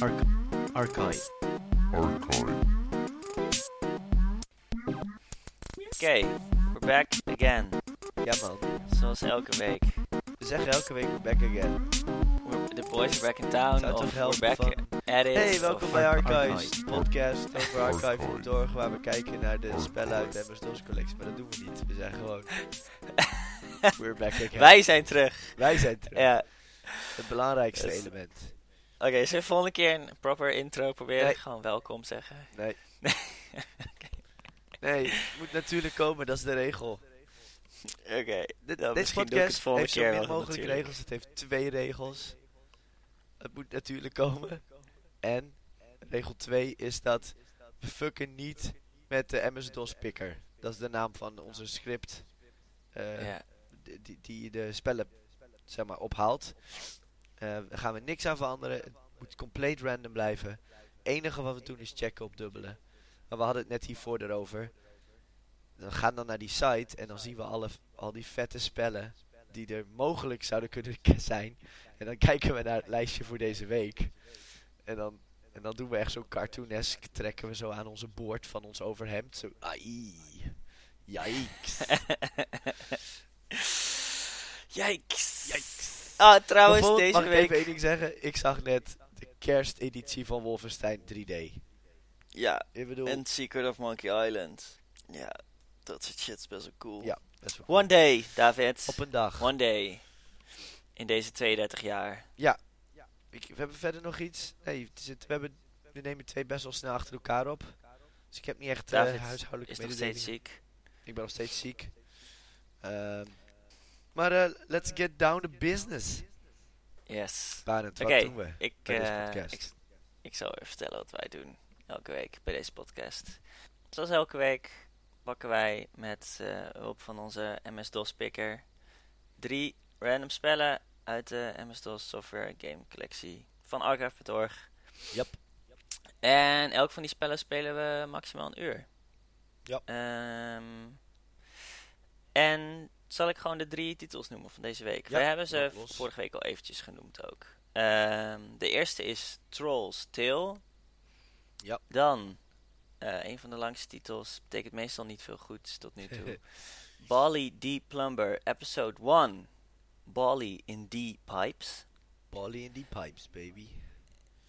Arch archive. Oké, we're back again. Ja man, Zoals elke week. we zeggen elke week we're back again. We're- The boys are back in town. Zou Of we're back van- at it. Hey, welkom bij Archive. Archives, podcast over Archive.org, waar we kijken naar de spellen uit de MS-DOS collectie. Maar dat doen we niet, we zeggen gewoon, we're back again. Wij zijn terug. Wij zijn terug. Ja. Het belangrijkste element. Oké, zullen we volgende keer een proper intro proberen? Nee. Gewoon welkom zeggen. Nee. Oké. Nee, het moet natuurlijk komen, dat is de regel. Oké, Dit, dan deze podcast heeft zo min mogelijk regels. Het heeft twee regels. Het moet natuurlijk komen. En regel 2 is dat we fucken niet met de MS-DOS picker. Dat is de naam van onze script. eh, Ja. die, die de spellen zeg maar, ophaalt. Eh, daar gaan we niks aan veranderen. Het moet compleet random blijven. Het enige wat we doen is checken op dubbele. Maar we hadden het net hiervoor erover. We gaan dan naar die site en dan zien we alle, al die vette spellen die er mogelijk zouden kunnen zijn. En dan kijken we naar het lijstje voor deze week. En dan, en dan doen we echt zo cartoonesk, trekken we zo aan onze boord van ons overhemd. Zo, ai, yikes. Yikes. Yikes. Ah, trouwens, Bijvoorbeeld, deze mag ik week... even één ding zeggen? Ik zag net de kersteditie van Wolfenstein 3D. Ja, bedoel, en Secret of Monkey Island. Ja, dat soort shit is best wel cool. ja, best wel cool. One day, David. Op een dag. One day. In deze 32 jaar. Ik, we hebben verder nog iets. Nee, het we, hebben, we nemen twee best wel snel achter elkaar op. Dus ik heb niet echt David huishoudelijke Is nog mededelingen. steeds ziek. Ik ben nog steeds ziek. Ehm, maar eh, let's get down to business. Yes. Barend, doen we? Ik, bij deze eh, podcast? ik, ik zal even vertellen wat wij doen. Elke week bij deze podcast. Zoals elke week pakken wij met eh, hulp van onze MS-DOS picker drie random spellen uit de MS-DOS software game collectie van Archive.org. Yep. En elk van die spellen spelen we maximaal een uur. Ja. Ehm, en zal ik gewoon de drie titels noemen van deze week? Ja, we hebben ze vorige week al eventjes genoemd ook. Ehm, de eerste is Trolls Tale. Ja. Dan, eh, een van de langste titels, betekent meestal niet veel goeds tot nu toe. Bali D. Plumber, episode 1. Bali in D. Pipes. Bally in die pipes, baby.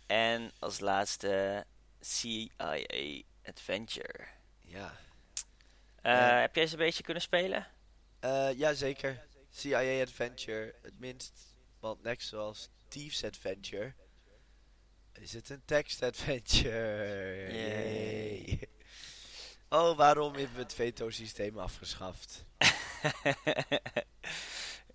En als laatste CIA Adventure. Ja. Eh, Ja. Heb jij ze een beetje kunnen spelen? Eh Jazeker. CIA Adventure, het minst. Want net zoals Thieves Adventure is het een text adventure. Yay. Oh, waarom hebben we het veto-systeem afgeschaft?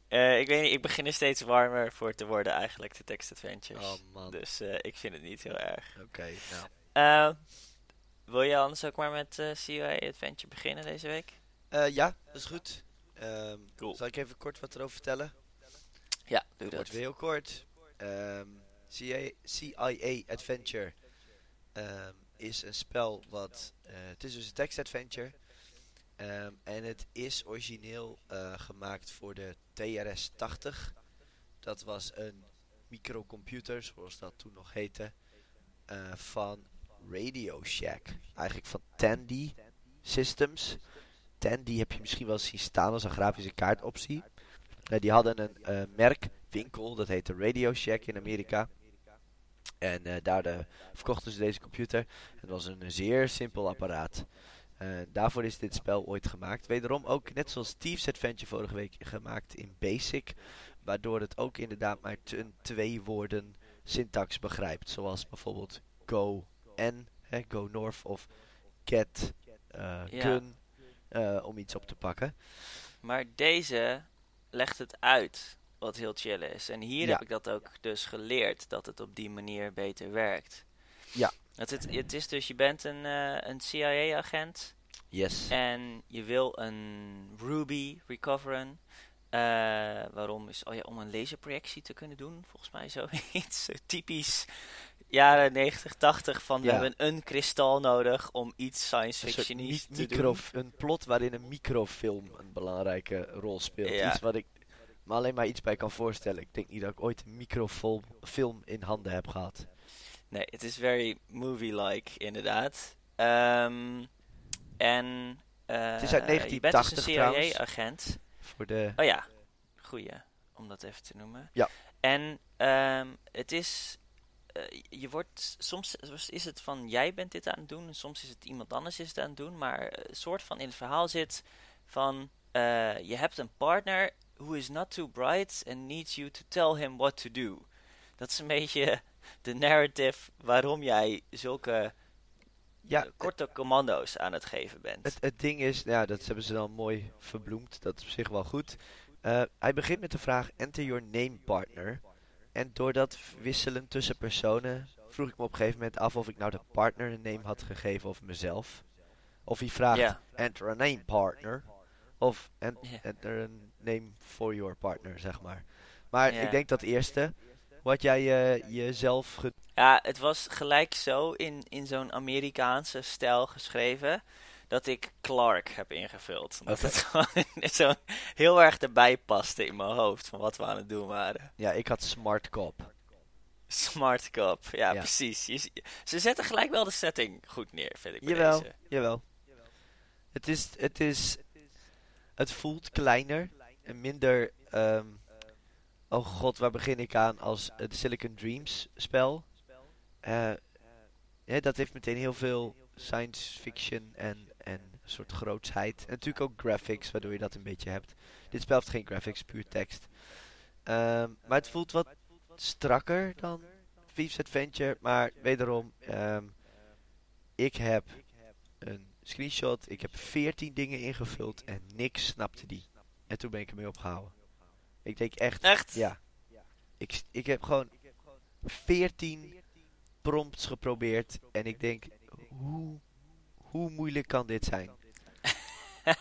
Eh, ik weet niet, ik begin er steeds warmer voor te worden eigenlijk, de text adventures. Oh man. Dus eh, ik vind het niet heel erg. Oké, nou. Wil je anders ook maar met CIA Adventure beginnen deze week? Ja, dat is goed. Ehm, Cool. Zal ik even kort wat erover vertellen? Ja, doe dat. wordt heel kort. Ehm, CIA, CIA Adventure ehm, is een spel wat... eh, het is dus een text adventure. Ehm, en het is origineel eh, gemaakt voor de TRS-80. Dat was een microcomputer, zoals dat toen nog heette, eh, van Radio Shack. Eigenlijk van Tandy Systems. Tandy heb je misschien wel zien staan als een grafische kaartoptie. Eh, die hadden een eh, merkwinkel, dat heette Radio Shack in Amerika. En eh, daar verkochten ze deze computer. Het was een zeer simpel apparaat. Daarvoor is dit spel ooit gemaakt. Wederom ook, net zoals Steve's Adventure vorige week, gemaakt in BASIC. Waardoor het ook inderdaad maar een twee woorden syntax begrijpt. Zoals bijvoorbeeld go en, hè, go north of get, eh, Eh, om iets op te pakken. Maar deze legt het uit, wat heel chill is. En hier Ja. heb ik dat ook dus geleerd, dat het op die manier beter werkt. Ja. Het, het, het is dus, je bent een, eh, een CIA-agent Yes. en je wil een Ruby recoveren. Eh, waarom is, oh ja, om een laserprojectie te kunnen doen, volgens mij zoiets. Zo typisch jaren 90, 80 van we Ja. hebben een kristal nodig om iets science mi- te micro, doen. Een plot waarin een microfilm een belangrijke rol speelt. Ja. Iets wat ik me alleen maar iets bij kan voorstellen. Ik denk niet dat ik ooit een microfilm film in handen heb gehad. Nee, het is very movie-like, inderdaad. Ehm, en... eh, Het is uit Je bent dus 1980 een. CIA-agent. Voor de... Oh ja, goeie, om dat even te noemen. Ja. En ehm, het is... eh, je wordt... Soms is het van, jij bent dit aan het doen. En soms is het iemand anders is het aan het doen. Maar een soort van in het verhaal zit van... eh, je hebt een partner who is not too bright and needs you to tell him what to do. Dat is een beetje de narrative waarom jij zulke Ja, eh, korte commando's aan het geven bent. Het, het ding is, nou ja, dat hebben ze dan mooi verbloemd. Dat is op zich wel goed. Hij begint met de vraag: Enter your name partner. En door dat wisselen tussen personen vroeg ik me op een gegeven moment af of ik nou de partner een name had gegeven of mezelf. Of hij vraagt. Enter a name partner. Of en, enter a name for your partner, zeg maar. Maar ik denk dat eerste. Wat jij eh, jezelf ge- Ja, het was gelijk zo in, in zo'n Amerikaanse stijl geschreven dat ik Clark heb ingevuld. Omdat Oké. het gewoon zo heel erg erbij paste in mijn hoofd van wat we aan het doen waren. Ja, ik had smart cop. Smart cop, ja, Ja. precies. Je ze zetten gelijk wel de setting goed neer, vind ik Jawel, deze. jawel. Het is, het is, het voelt kleiner en minder, ehm, oh god, waar begin ik aan als het Silicon Dreams spel. Eh, ja, dat heeft meteen heel veel science fiction en een soort grootsheid. En natuurlijk ook graphics, waardoor je dat een beetje hebt. Dit spel heeft geen graphics, puur tekst. Ehm, maar het voelt wat strakker dan Thieves Adventure. Maar wederom, ehm, ik heb een screenshot. Ik heb 14 dingen ingevuld en niks snapte die. En toen ben ik ermee opgehouden. Ik denk echt, Echt? ja. Ik, ik heb gewoon 14 prompts geprobeerd. En ik denk, hoe, hoe moeilijk kan dit zijn?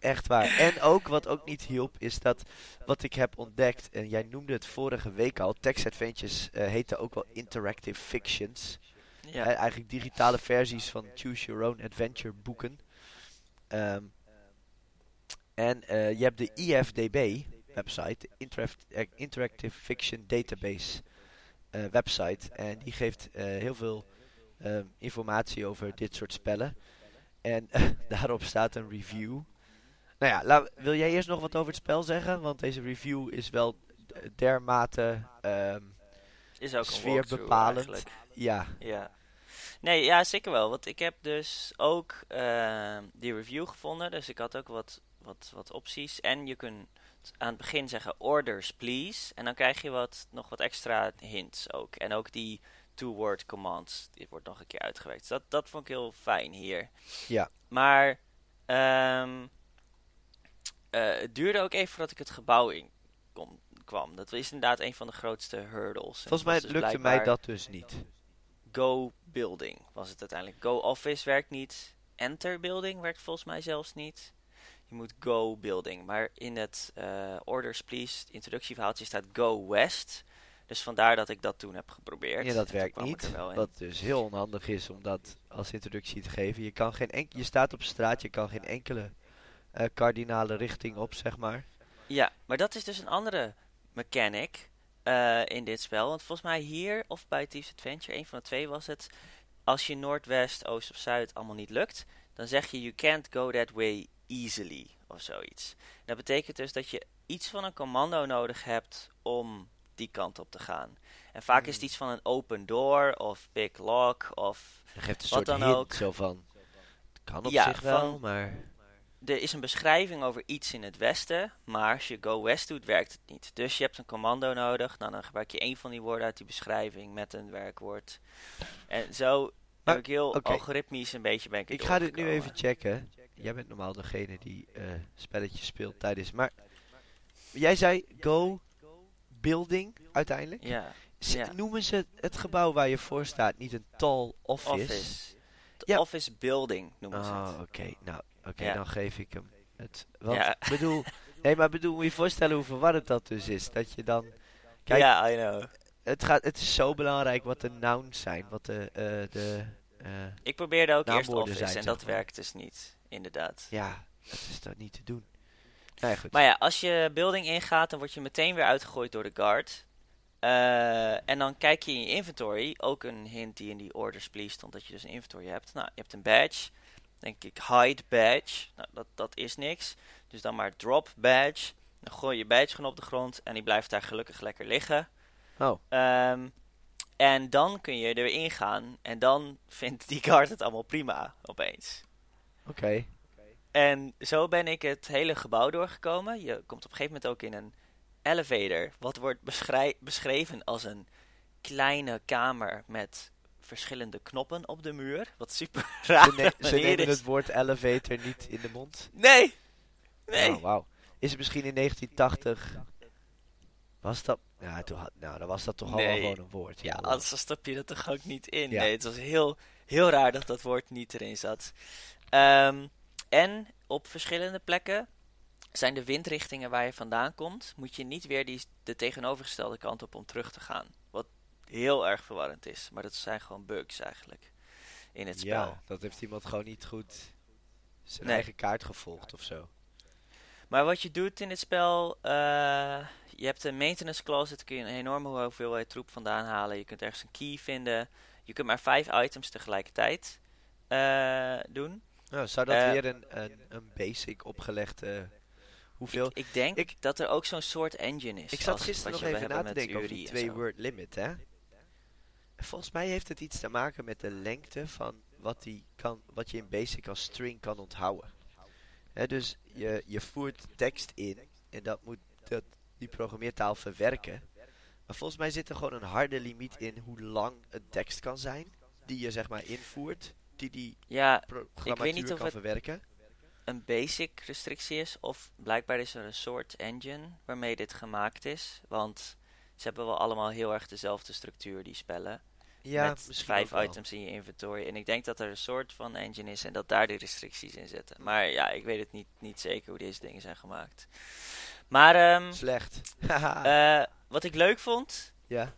Echt waar. En ook, wat ook niet hielp, is dat wat ik heb ontdekt. En jij noemde het vorige week al. Text Adventures eh heten ook wel Interactive Fictions. Ja. Eh, eigenlijk digitale versies van Choose Your Own Adventure boeken. Ehm, en eh, je hebt de IFDB website, de Interactive Fiction Database website. En die geeft heel veel ehm, informatie over dit soort spellen. En daarop staat een review. Nou ja, wil jij eerst nog wat over het spel zeggen? Want deze review is wel dermate, ehm, Is ook een sfeer walkthrough bepalend. eigenlijk. ja, Ja. Nee, ja, zeker wel. Want ik heb dus ook eh, die review gevonden. Dus ik had ook wat, wat, wat opties. En je kunt aan het begin zeggen orders please. En dan krijg je wat, nog wat extra hints ook. En ook die two-word commands. Die wordt nog een keer uitgewerkt. Dus dat, dat vond ik heel fijn hier. Ja. Maar ehm, eh, het duurde ook even voordat ik het gebouw in kon, kwam. Dat is inderdaad een van de grootste hurdles. En volgens mij dus lukte mij dat dus niet. Go Building was het uiteindelijk. Go Office werkt niet. Enter Building werkt volgens mij zelfs niet. Je moet Go Building. Maar in het eh, Orders Please introductieverhaaltje staat Go West. Dus vandaar dat ik dat toen heb geprobeerd. Ja, dat En werkt niet. Wat dus heel onhandig is om dat als introductie te geven. Je, kan geen je staat op straat, je kan geen enkele eh, kardinale richting op, zeg maar. Ja, maar dat is dus een andere mechanic eh, in dit spel. Want volgens mij hier of bij Thieves Adventure, een van de twee was het. Als je noordwest, oost of zuid allemaal niet lukt, dan zeg je you can't go that way easily of zoiets. Dat betekent dus dat je iets van een commando nodig hebt om die kant op te gaan. En vaak is het Hmm. iets van een open door of big lock of geeft Wat dan ook. zo van... Het kan op Ja, zich wel, van- maar... er is een beschrijving over iets in het westen, maar als je go west doet, werkt het niet. Dus je hebt een commando nodig, nou, dan gebruik je één van die woorden uit die beschrijving met een werkwoord. En zo Maar, heb ik heel algoritmisch een beetje ben ik Ik ga dit nu even checken. Jij bent normaal degene die eh spelletjes speelt tijdens... Maar jij zei go building uiteindelijk? Ja. Noemen ze het gebouw waar je voor staat niet een tall office? office. De Ja. office building noemen ze Oh, het. oké. Nou, oké, Ja. dan geef ik hem het. Want, Ja. bedoel... Nee, maar bedoel, moet je je voorstellen hoe verwarrend dat dus is. Dat je dan... Kijk, ja, I know. het, gaat, het is zo belangrijk wat de nouns zijn. Wat de... eh, de eh, Ik probeerde ook eerst office zijn, en dat maar. werkt dus niet, inderdaad. ja, dat is toch niet te doen. Goed. Maar ja, als je building ingaat, dan word je meteen weer uitgegooid door de guard. Eh, en dan kijk je in je inventory, ook een hint die in die orders please stond, dat je dus een inventory hebt. Nou, je hebt een badge, denk ik hide badge, nou, dat, dat is niks. Dus dan maar drop badge, dan gooi je badge gewoon op de grond en die blijft daar gelukkig lekker liggen. Oh, Ehm, en dan kun je erin gaan en dan vindt die guard het allemaal prima opeens. oké. En zo ben ik het hele gebouw doorgekomen. Je komt op een gegeven moment ook in een elevator. Wat wordt beschreven als een kleine kamer met verschillende knoppen op de muur. Wat super raar Ze, ne- ze nemen het woord elevator niet in de mond. Nee! Nee! Oh, wauw. Is het misschien in 1980... Was dat... Ja, toen had, nou, dan was dat toch Nee. allemaal gewoon een woord. Ja, joh. anders stop je dat toch ook niet in. Ja. Nee, het was heel, heel raar dat dat woord niet erin zat. Ehm, en op verschillende plekken zijn de windrichtingen waar je vandaan komt, moet je niet weer die, de tegenovergestelde kant op om terug te gaan. Wat heel erg verwarrend is, maar dat zijn gewoon bugs eigenlijk in het spel. Ja, dat heeft iemand gewoon niet goed zijn Nee. eigen kaart gevolgd of zo. Maar wat je doet in het spel, eh, je hebt een maintenance closet, kun je een enorme hoeveelheid troep vandaan halen. Je kunt ergens een key vinden. Je kunt maar vijf items tegelijkertijd eh, doen. Nou, zou dat Eh, weer een, een, een basic opgelegde... Hoeveel? Ik, ik denk Ik- dat er ook zo'n soort engine is. Ik zat gisteren nog even na te denken over die twee word limit, hè? Volgens mij heeft het iets te maken met de lengte van wat, die kan, wat je in basic als string kan onthouden. Hè, dus je, je voert tekst in en dat moet dat, die programmeertaal verwerken. Maar volgens mij zit er gewoon een harde limiet in hoe lang een tekst kan zijn. Die je zeg maar invoert, die die Ja, programmatuur niet of kan het- verwerken. een basic restrictie is. Of blijkbaar is er een soort engine waarmee dit gemaakt is. Want ze hebben wel allemaal heel erg dezelfde structuur, die spellen. Ja, met vijf items in je inventory. En ik denk dat er een soort van engine is en dat daar de restricties in zitten. Maar ja, ik weet het niet, niet zeker hoe deze dingen zijn gemaakt. Maar ehm, Slecht. Eh, wat ik leuk vond, ja.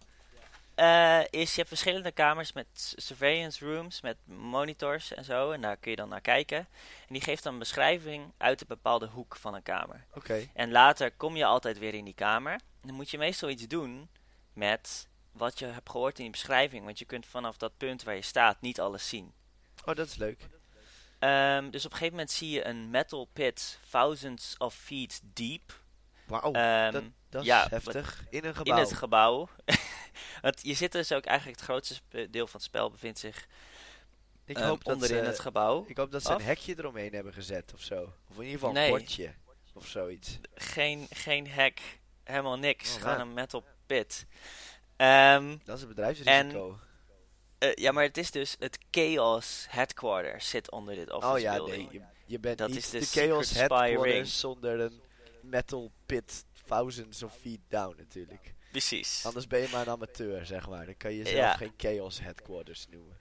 Eh, is je hebt verschillende kamers met surveillance rooms, met monitors en zo. En daar kun je dan naar kijken. En die geeft dan een beschrijving uit een bepaalde hoek van een kamer. Oké. En later kom je altijd weer in die kamer. Dan moet je meestal iets doen met wat je hebt gehoord in die beschrijving. Want je kunt vanaf dat punt waar je staat niet alles zien. Oh, dat is leuk. Ehm, dus op een gegeven moment zie je een metal pit thousands of feet deep. Wauw, Ehm, dat, dat is ja, heftig. In een gebouw. in het gebouw. Want je zit dus ook eigenlijk het grootste deel van het spel bevindt zich ik, ehm, hoop dat onderin ze, het gebouw. ik hoop dat ze af. een hekje eromheen hebben gezet of zo. Of in ieder geval Nee. een bordje. Of zoiets. Geen, geen hack, helemaal niks. Oh, gewoon man. een metal pit. Ehm, Dat is een bedrijfsrisico. eh, ja, maar het is dus het Chaos Headquarter zit onder dit office oh ja, building. nee. Je, je bent Dat niet is de Chaos Headquarters ring. zonder een metal pit thousands of feet down natuurlijk. Precies. Anders ben je maar een amateur, zeg maar. Dan kan je jezelf Ja. geen Chaos Headquarters noemen.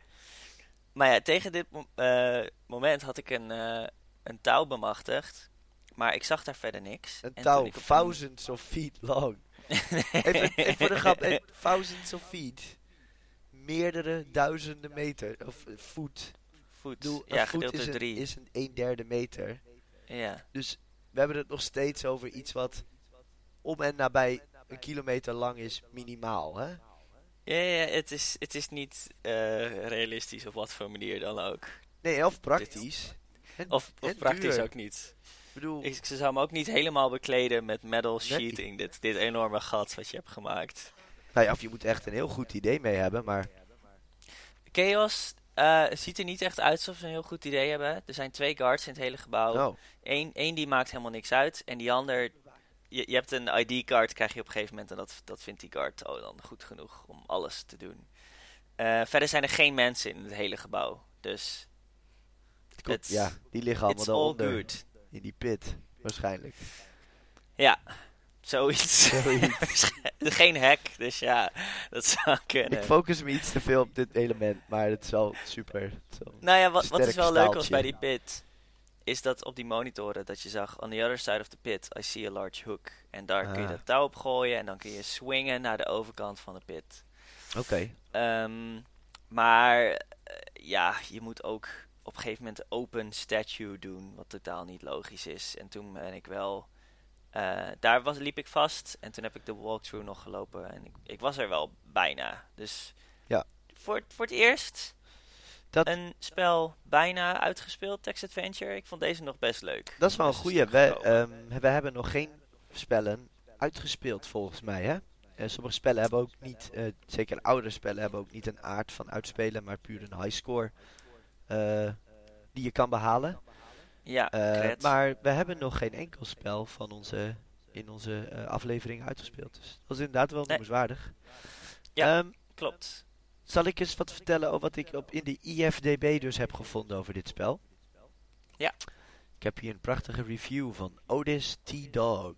Maar ja, tegen dit eh, moment had ik een, eh, een touw bemachtigd. Maar ik zag daar verder niks. Een En touw, een- thousands of feet long. Even, even voor de grap, eh, thousands of feet. Meerdere duizenden meter. Of eh, voet. voet. Bedoel, ja, voet is een, is een een derde meter. Ja. Dus we hebben het nog steeds over iets wat om en nabij een kilometer lang is minimaal, hè? Ja, ja, het is, het is niet eh, realistisch op wat voor manier dan ook. Nee, of praktisch. En, Of, of en praktisch duur. ook niet. Ik bedoel, Ik, ze zou hem ook niet helemaal bekleden met metal Nee. sheeting. Dit, dit enorme gat wat je hebt gemaakt. nou ja, of je moet echt een heel goed idee mee hebben, maar Chaos eh, ziet er niet echt uit alsof ze een heel goed idee hebben. Er zijn twee guards in het hele gebouw. oh, Eén, één die maakt helemaal niks uit. En die ander, je, je hebt een ID-card, krijg je op een gegeven moment. En dat, dat vindt die guard oh, dan goed genoeg om alles te doen. Eh, verder zijn er geen mensen in het hele gebouw. Dus het ja, die liggen allemaal daaronder good. in die pit, waarschijnlijk. Ja, zoiets. Zoiets. geen hack, dus ja, dat zou kunnen. Ik focus me iets te veel op dit element, maar het is wel super. Is wel- Nou ja, wat, wat is wel leuk was staaltje. bij die pit, is dat op die monitoren dat je zag, on the other side of the pit, I see a large hook. En daar kun je Ah. dat touw op gooien en dan kun je swingen naar de overkant van de pit. Oké, Ehm, maar eh, ja, je moet ook op een gegeven moment open statue doen, wat totaal niet logisch is. En toen ben ik wel Eh, daar was, liep ik vast en toen heb ik de walkthrough nog gelopen en ik, ik was er wel bijna. Dus Ja. voor, voor het eerst Dat- een spel bijna uitgespeeld, Text Adventure. Ik vond deze nog best leuk. Dat is wel een goeie. We, ehm, we hebben nog geen spellen uitgespeeld volgens mij, hè? Eh, sommige spellen hebben ook niet, eh, zeker oudere spellen hebben ook niet een aard van uitspelen, maar puur een high score eh, die je kan behalen. ja, maar we hebben nog geen enkel spel van onze, in onze aflevering uitgespeeld. Dus dat is inderdaad wel Nee. noemenswaardig. Ja. Ehm, klopt. Zal ik eens wat vertellen over wat ik op, in de IFDB dus heb gevonden over dit spel? Ja. Ik heb hier een prachtige review van Otis T. Dog.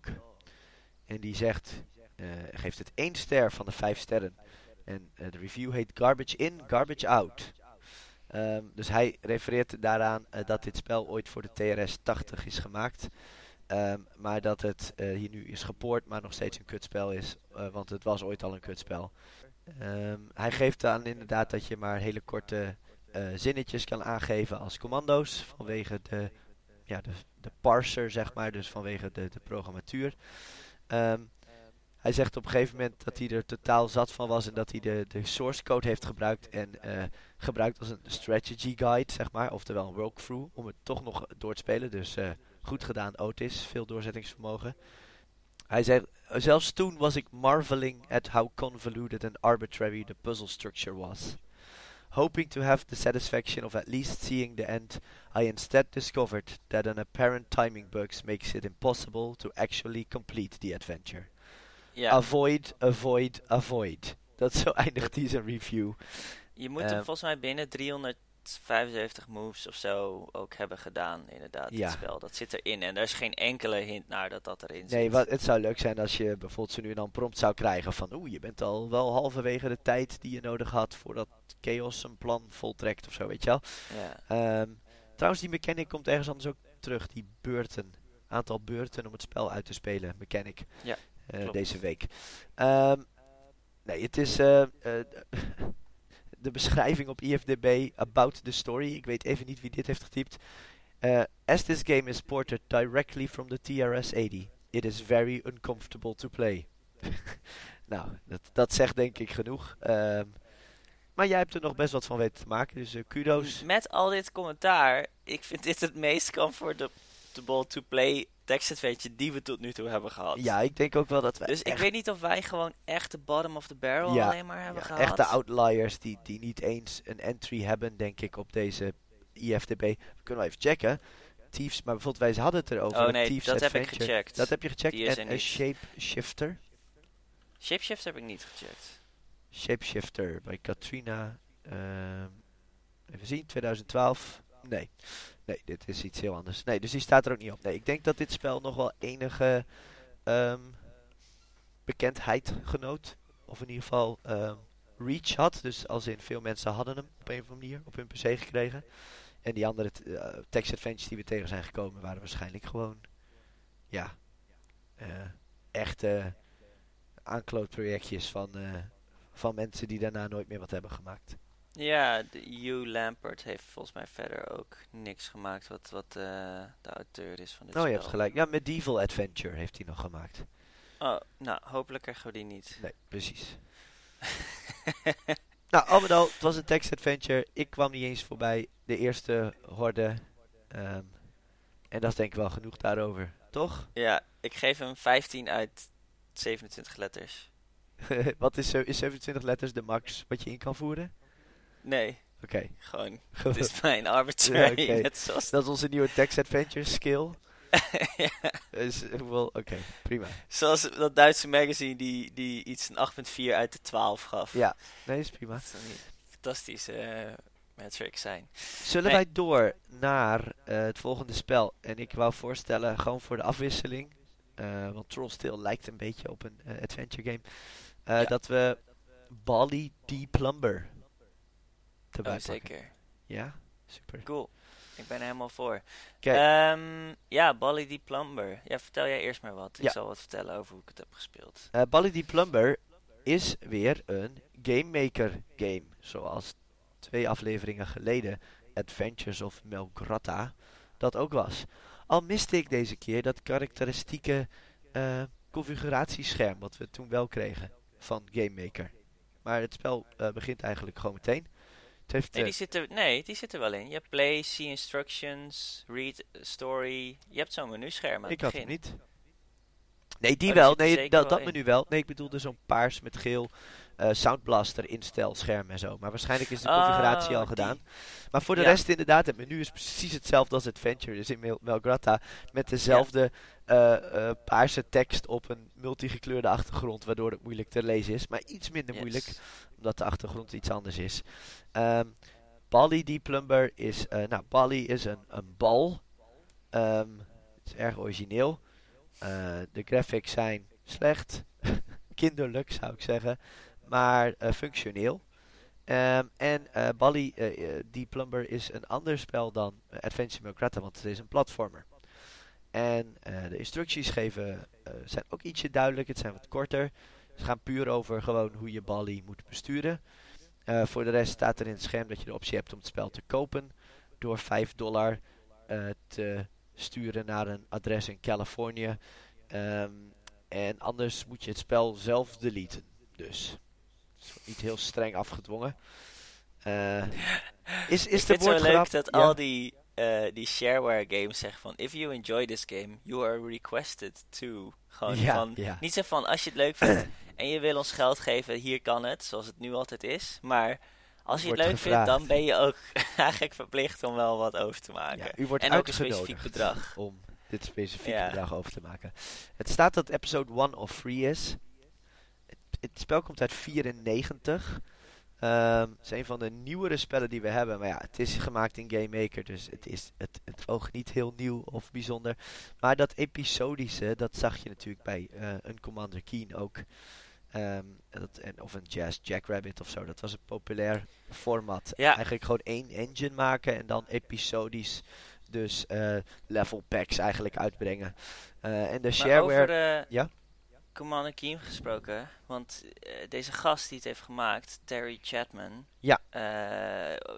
En die zegt, eh, geeft het één ster van de vijf sterren. En eh, de review heet Garbage In, Garbage Out. Ehm, dus hij refereert daaraan eh, dat dit spel ooit voor de TRS 80 is gemaakt. Ehm, maar dat het hier nu is gepoord, maar nog steeds een kutspel is. want het was ooit al een kutspel. Ehm, hij geeft aan inderdaad dat je maar hele korte eh, zinnetjes kan aangeven als commando's. Vanwege de, ja, de, de parser, zeg maar. Dus vanwege de, de programmatuur. Ehm, hij zegt op een gegeven moment dat hij er totaal zat van was. En dat hij de, de source code heeft gebruikt. En eh, gebruikt als een strategy guide, zeg maar. Oftewel een walkthrough. Om het toch nog door te spelen. Dus eh, goed gedaan, Otis. Veel doorzettingsvermogen. Hij zegt, zelfs toen was ik marveling at how convoluted and arbitrary the puzzle structure was. Hoping to have the satisfaction of at least seeing the end, I instead discovered that an apparent timing bugs makes it impossible to actually complete the adventure. Ja, Avoid, avoid, avoid. Dat zo eindigt hij zijn review. je moet hem ehm, volgens mij binnen 375 moves of zo ook hebben gedaan, inderdaad, Ja. het spel. Dat zit erin en er is geen enkele hint naar dat dat erin zit. Nee, wat, het zou leuk zijn als je bijvoorbeeld zo nu dan prompt zou krijgen van oeh, je bent al wel halverwege de tijd die je nodig had voordat Chaos een plan voltrekt of zo, weet je wel. Ja. Ehm, trouwens, die mechanic komt ergens anders ook terug, die beurten. Aantal beurten om het spel uit te spelen, mechanic. Ja, eh, deze week. Ehm, nee, het is eh, eh, de beschrijving op IFDB about the story. Ik weet even niet wie dit heeft getypt. Eh, as this game is ported directly from the TRS-80, it is very uncomfortable to play. nou, dat, dat zegt denk ik genoeg. Ehm, maar jij hebt er nog best wat van weten te maken, dus eh, kudos. Met al dit commentaar, ik vind dit het meest comfortable to play text adventure die we tot nu toe hebben gehad. Ja, ik denk ook wel dat we Dus ik weet niet of wij gewoon echt de bottom of the barrel Ja, alleen maar hebben ja, gehad. echte outliers die, die niet eens een entry hebben, denk ik, op deze IFDB. We kunnen wel even checken. Thieves, maar bijvoorbeeld wij hadden het erover. Oh nee, Thieves dat heb ik gecheckt. Dat heb je gecheckt. Die is en een. Shapeshifter. Shapeshift heb ik niet gecheckt. Shapeshifter bij Katrina. ehm, even zien, 2012. Nee. Nee, dit is iets heel anders. Nee, dus die staat er ook niet op. Nee, ik denk dat dit spel nog wel enige ehm, bekendheid genoot. Of in ieder geval ehm, reach had. Dus als in veel mensen hadden hem op een of andere manier op hun PC gekregen. En die andere t- eh, text adventures die we tegen zijn gekomen waren waarschijnlijk gewoon, ja, eh, echte aanklootprojectjes van, eh, van mensen die daarna nooit meer wat hebben gemaakt. Ja, de Hugh Lampert heeft volgens mij verder ook niks gemaakt wat, wat eh, de auteur is van dit Oh, je spel. hebt gelijk. Ja, Medieval Adventure heeft hij nog gemaakt. Oh, nou, hopelijk krijgen we die niet. Nee, precies. nou, al met al, het was een text adventure. Ik kwam niet eens voorbij de eerste horde. Ehm, en dat is denk ik wel genoeg daarover. Toch? ja, ik geef hem 15 uit 27 letters. wat is, zo- is 27 letters de max wat je in kan voeren? Nee, Oké. gewoon, het is mijn arbitrary. Ja, zoals Dat is onze nieuwe text adventure skill. ja, Dus? Oké, prima. zoals dat Duitse magazine die, die iets een 8.4 uit de 12 gaf. Ja, nee, is prima. Dat niet fantastische eh, metrics zijn. Zullen Nee. wij door naar eh, het volgende spel? En ik wou voorstellen, gewoon voor de afwisseling. eh, want Troll Still lijkt een beetje op een adventure game. Ja. Dat we Bali D. Plumber erbij Oh, pakken. zeker. Ja, super. Cool. Ik ben er helemaal voor. Ehm, ja, Bally die Plumber. Ja, vertel jij eerst maar wat. Ik Ja. zal wat vertellen over hoe ik het heb gespeeld. Bali D. Plumber is weer een Game Maker game. Zoals twee afleveringen geleden Adventures of Melgrata dat ook was. Al miste ik deze keer dat karakteristieke eh, configuratiescherm wat we toen wel kregen van Game Maker. Maar het spel eh, begint eigenlijk gewoon meteen. Heeft, Nee, eh, die zit er, nee, die zit er wel in. Je hebt play, see instructions, read story. Je hebt zo'n menuscherm aan ik het had begin. hem niet. Nee, die Oh, wel. Nee, dat, dat menu wel. Nee, ik bedoelde zo'n paars met geel eh Soundblaster instelscherm en zo. Maar waarschijnlijk is de Oh, configuratie al die. gedaan. Maar voor de Ja. rest inderdaad, het menu is precies hetzelfde als Adventure. Dus in Mel- Melgrata met dezelfde eh, eh, paarse tekst op een multigekleurde achtergrond, waardoor het moeilijk te lezen is. Maar iets minder Yes. moeilijk, omdat de achtergrond iets anders is. Ehm Bali die Plumber is, nou Bali is een, een bal. Ehm, het is erg origineel. Eh, de graphics zijn slecht, kinderlijk zou ik zeggen, maar eh, functioneel. Ehm, en Bali, eh, eh, die Plumber is een ander spel dan Adventure Melgrata, want het is een platformer. En de instructies geven, zijn ook ietsje duidelijk, het zijn wat korter. Ze gaan puur over gewoon hoe je Bali moet besturen. Voor de rest staat er in het scherm dat je de optie hebt om het spel te kopen door 5 dollar te sturen naar een adres in Californië. Ehm, en anders moet je het spel zelf deleten. Dus het is niet heel streng afgedwongen. Eh, is is de het zo leuk dat ja. al die, eh, die shareware games zeggen van... If you enjoy this game, you are requested to. Gewoon Ja, van... ja. Niet zo van, als je het leuk vindt en je wil ons geld geven, hier kan het. Zoals het nu altijd is. Maar als je het leuk gevraagd. vindt, dan ben je ook eigenlijk verplicht om wel wat over te maken. Ja, u wordt en ook een specifiek bedrag. om dit specifieke Ja. bedrag over te maken. Het staat dat episode 1 of free is. Het, het spel komt uit 94. Ehm, het is een van de nieuwere spellen die we hebben. Maar ja, het is gemaakt in Game Maker, dus het is het, het oog niet heel nieuw of bijzonder. Maar dat episodische, dat zag je natuurlijk bij eh, een Commander Keen ook. Ehm, dat, en, of een Jazz Jackrabbit of zo. Dat was een populair format. Ja. Eigenlijk gewoon één engine maken en dan episodisch dus eh, level packs eigenlijk uitbrengen. Eh, en de shareware... over Ja? Commander Keen gesproken, want eh, deze gast die het heeft gemaakt, Terry Chapman, Ja.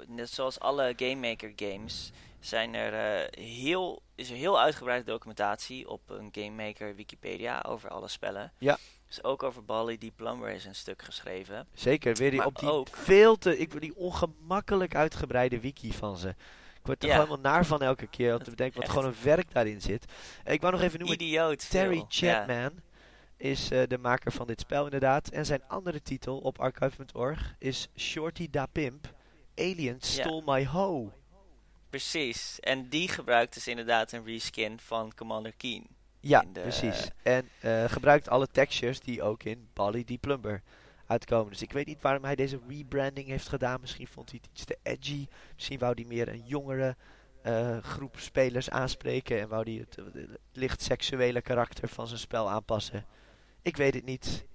net zoals alle Game Maker games, zijn er, heel, is er heel uitgebreide documentatie op een Game Maker Wikipedia over alle spellen. Ja. Dus ook over Bali Deep Plumber is een stuk geschreven. Zeker, weer die Maar op die ook- veel te... Ik die ongemakkelijk uitgebreide wiki van ze. Ik word er Ja. helemaal naar van elke keer om te bedenken wat echt. gewoon een werk daarin zit. En ik wou nog even noemen, Idioot Terry veel. Ja. Chapman is eh, de maker van dit spel inderdaad. En zijn andere titel op archive.org is Shorty Da Pimp. Aliens Ja. Stole My Hoe. Precies. En die gebruikt dus inderdaad een reskin van Commander Keen. Ja, de- precies. En eh, gebruikt alle textures die ook in Bali the Plumber uitkomen. Dus ik weet niet waarom hij deze rebranding heeft gedaan. Misschien vond hij het iets te edgy. Misschien wou hij meer een jongere eh, groep spelers aanspreken. En wou hij het, eh, het licht seksuele karakter van zijn spel aanpassen. Ik weet het niet.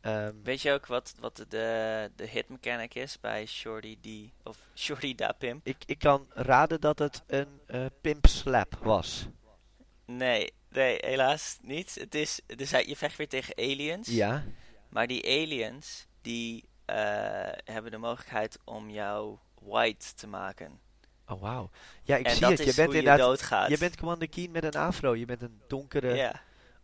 Ehm, Weet je ook wat, wat de, de hit mechanic is bij Shorty D of Shorty Da Pimp? ik, ik kan raden dat het een eh, pimp slap was. Nee, nee, helaas niet. Het is, dus hij- je vecht weer tegen aliens. Ja. Maar die aliens, die eh, hebben de mogelijkheid om jou white te maken. Oh, wauw. Ja, ik en zie dat het. Je bent hoe je inderdaad... doodgaat. Je bent Commander Keen met een afro. Je bent een donkere... Ja.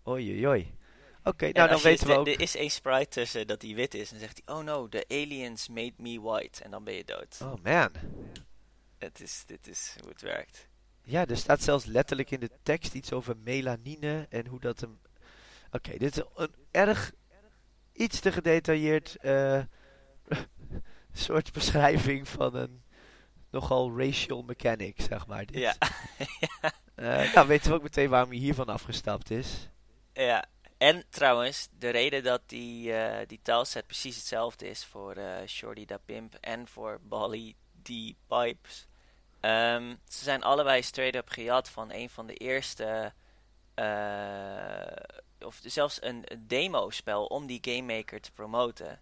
Oei, oei. Oké, nou dan weten we er- ook... Er is één sprite tussen dat hij wit is. En zegt hij, oh no, the aliens made me white. En dan ben je dood. Oh man. Het is, dit is hoe het werkt. Ja, er staat zelfs letterlijk in de tekst iets over melanine en hoe dat hem... Oké, dit is een erg iets te gedetailleerd eh, soort beschrijving van een nogal racial mechanic, zeg maar. Dit. Ja. Eh, nou, weten we ook meteen waarom hij hiervan afgestapt is. Ja, en trouwens, de reden dat die, eh die taalset precies hetzelfde is voor Shorty Da Pimp en voor Bali D Pipes. Ehm, ze zijn allebei straight up gejat van een van de eerste, eh, of zelfs een, demo-spel om die Game Maker te promoten.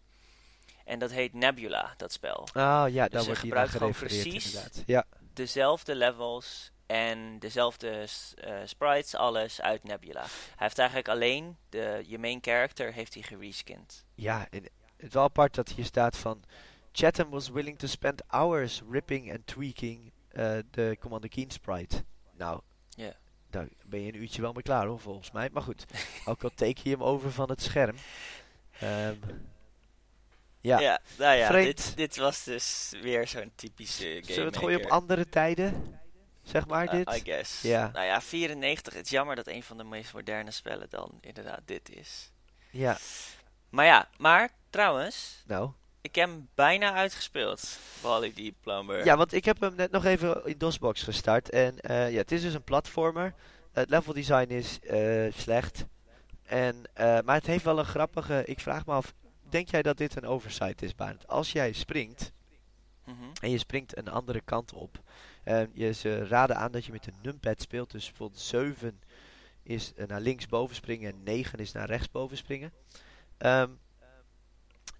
En dat heet Nebula, dat spel. Oh ja, daar Dus ze wordt gebruikt gewoon precies inderdaad. Ja, dezelfde levels en dezelfde eh, sprites, alles uit Nebula. Hij heeft eigenlijk alleen de, je main character heeft hij gereskind. ja het is wel apart dat hier staat van... Chatham was willing to spend hours ripping and tweaking eh, de Commander Keen sprite. Nou, daar ben je een uurtje wel mee klaar hoor, volgens mij. Maar goed, ook al teken je hem over van het scherm. Ehm, ja, Ja, nou ja, Vreemd. dit, dit was dus weer zo'n typische game. zullen we het gooien op andere tijden? Zeg maar dit? I guess. Ja. Nou ja, 94. Het is jammer dat een van de meest moderne spellen dan inderdaad dit is. Ja, Maar ja, maar trouwens, nou. Ik heb hem bijna uitgespeeld. Wally Deep Plumber. Ja, want ik heb hem net nog even in DOSBox gestart. En eh, ja, het is dus een platformer. Het level design is eh, slecht. En, eh, maar het heeft wel een grappige... Ik vraag me af, denk jij dat dit een oversight is, Barend? Als jij springt Mhm. en je springt een andere kant op. Je, ze raden aan dat je met een numpad speelt. Dus bijvoorbeeld 7 is naar linksboven springen en 9 is naar rechtsboven springen. Ehm,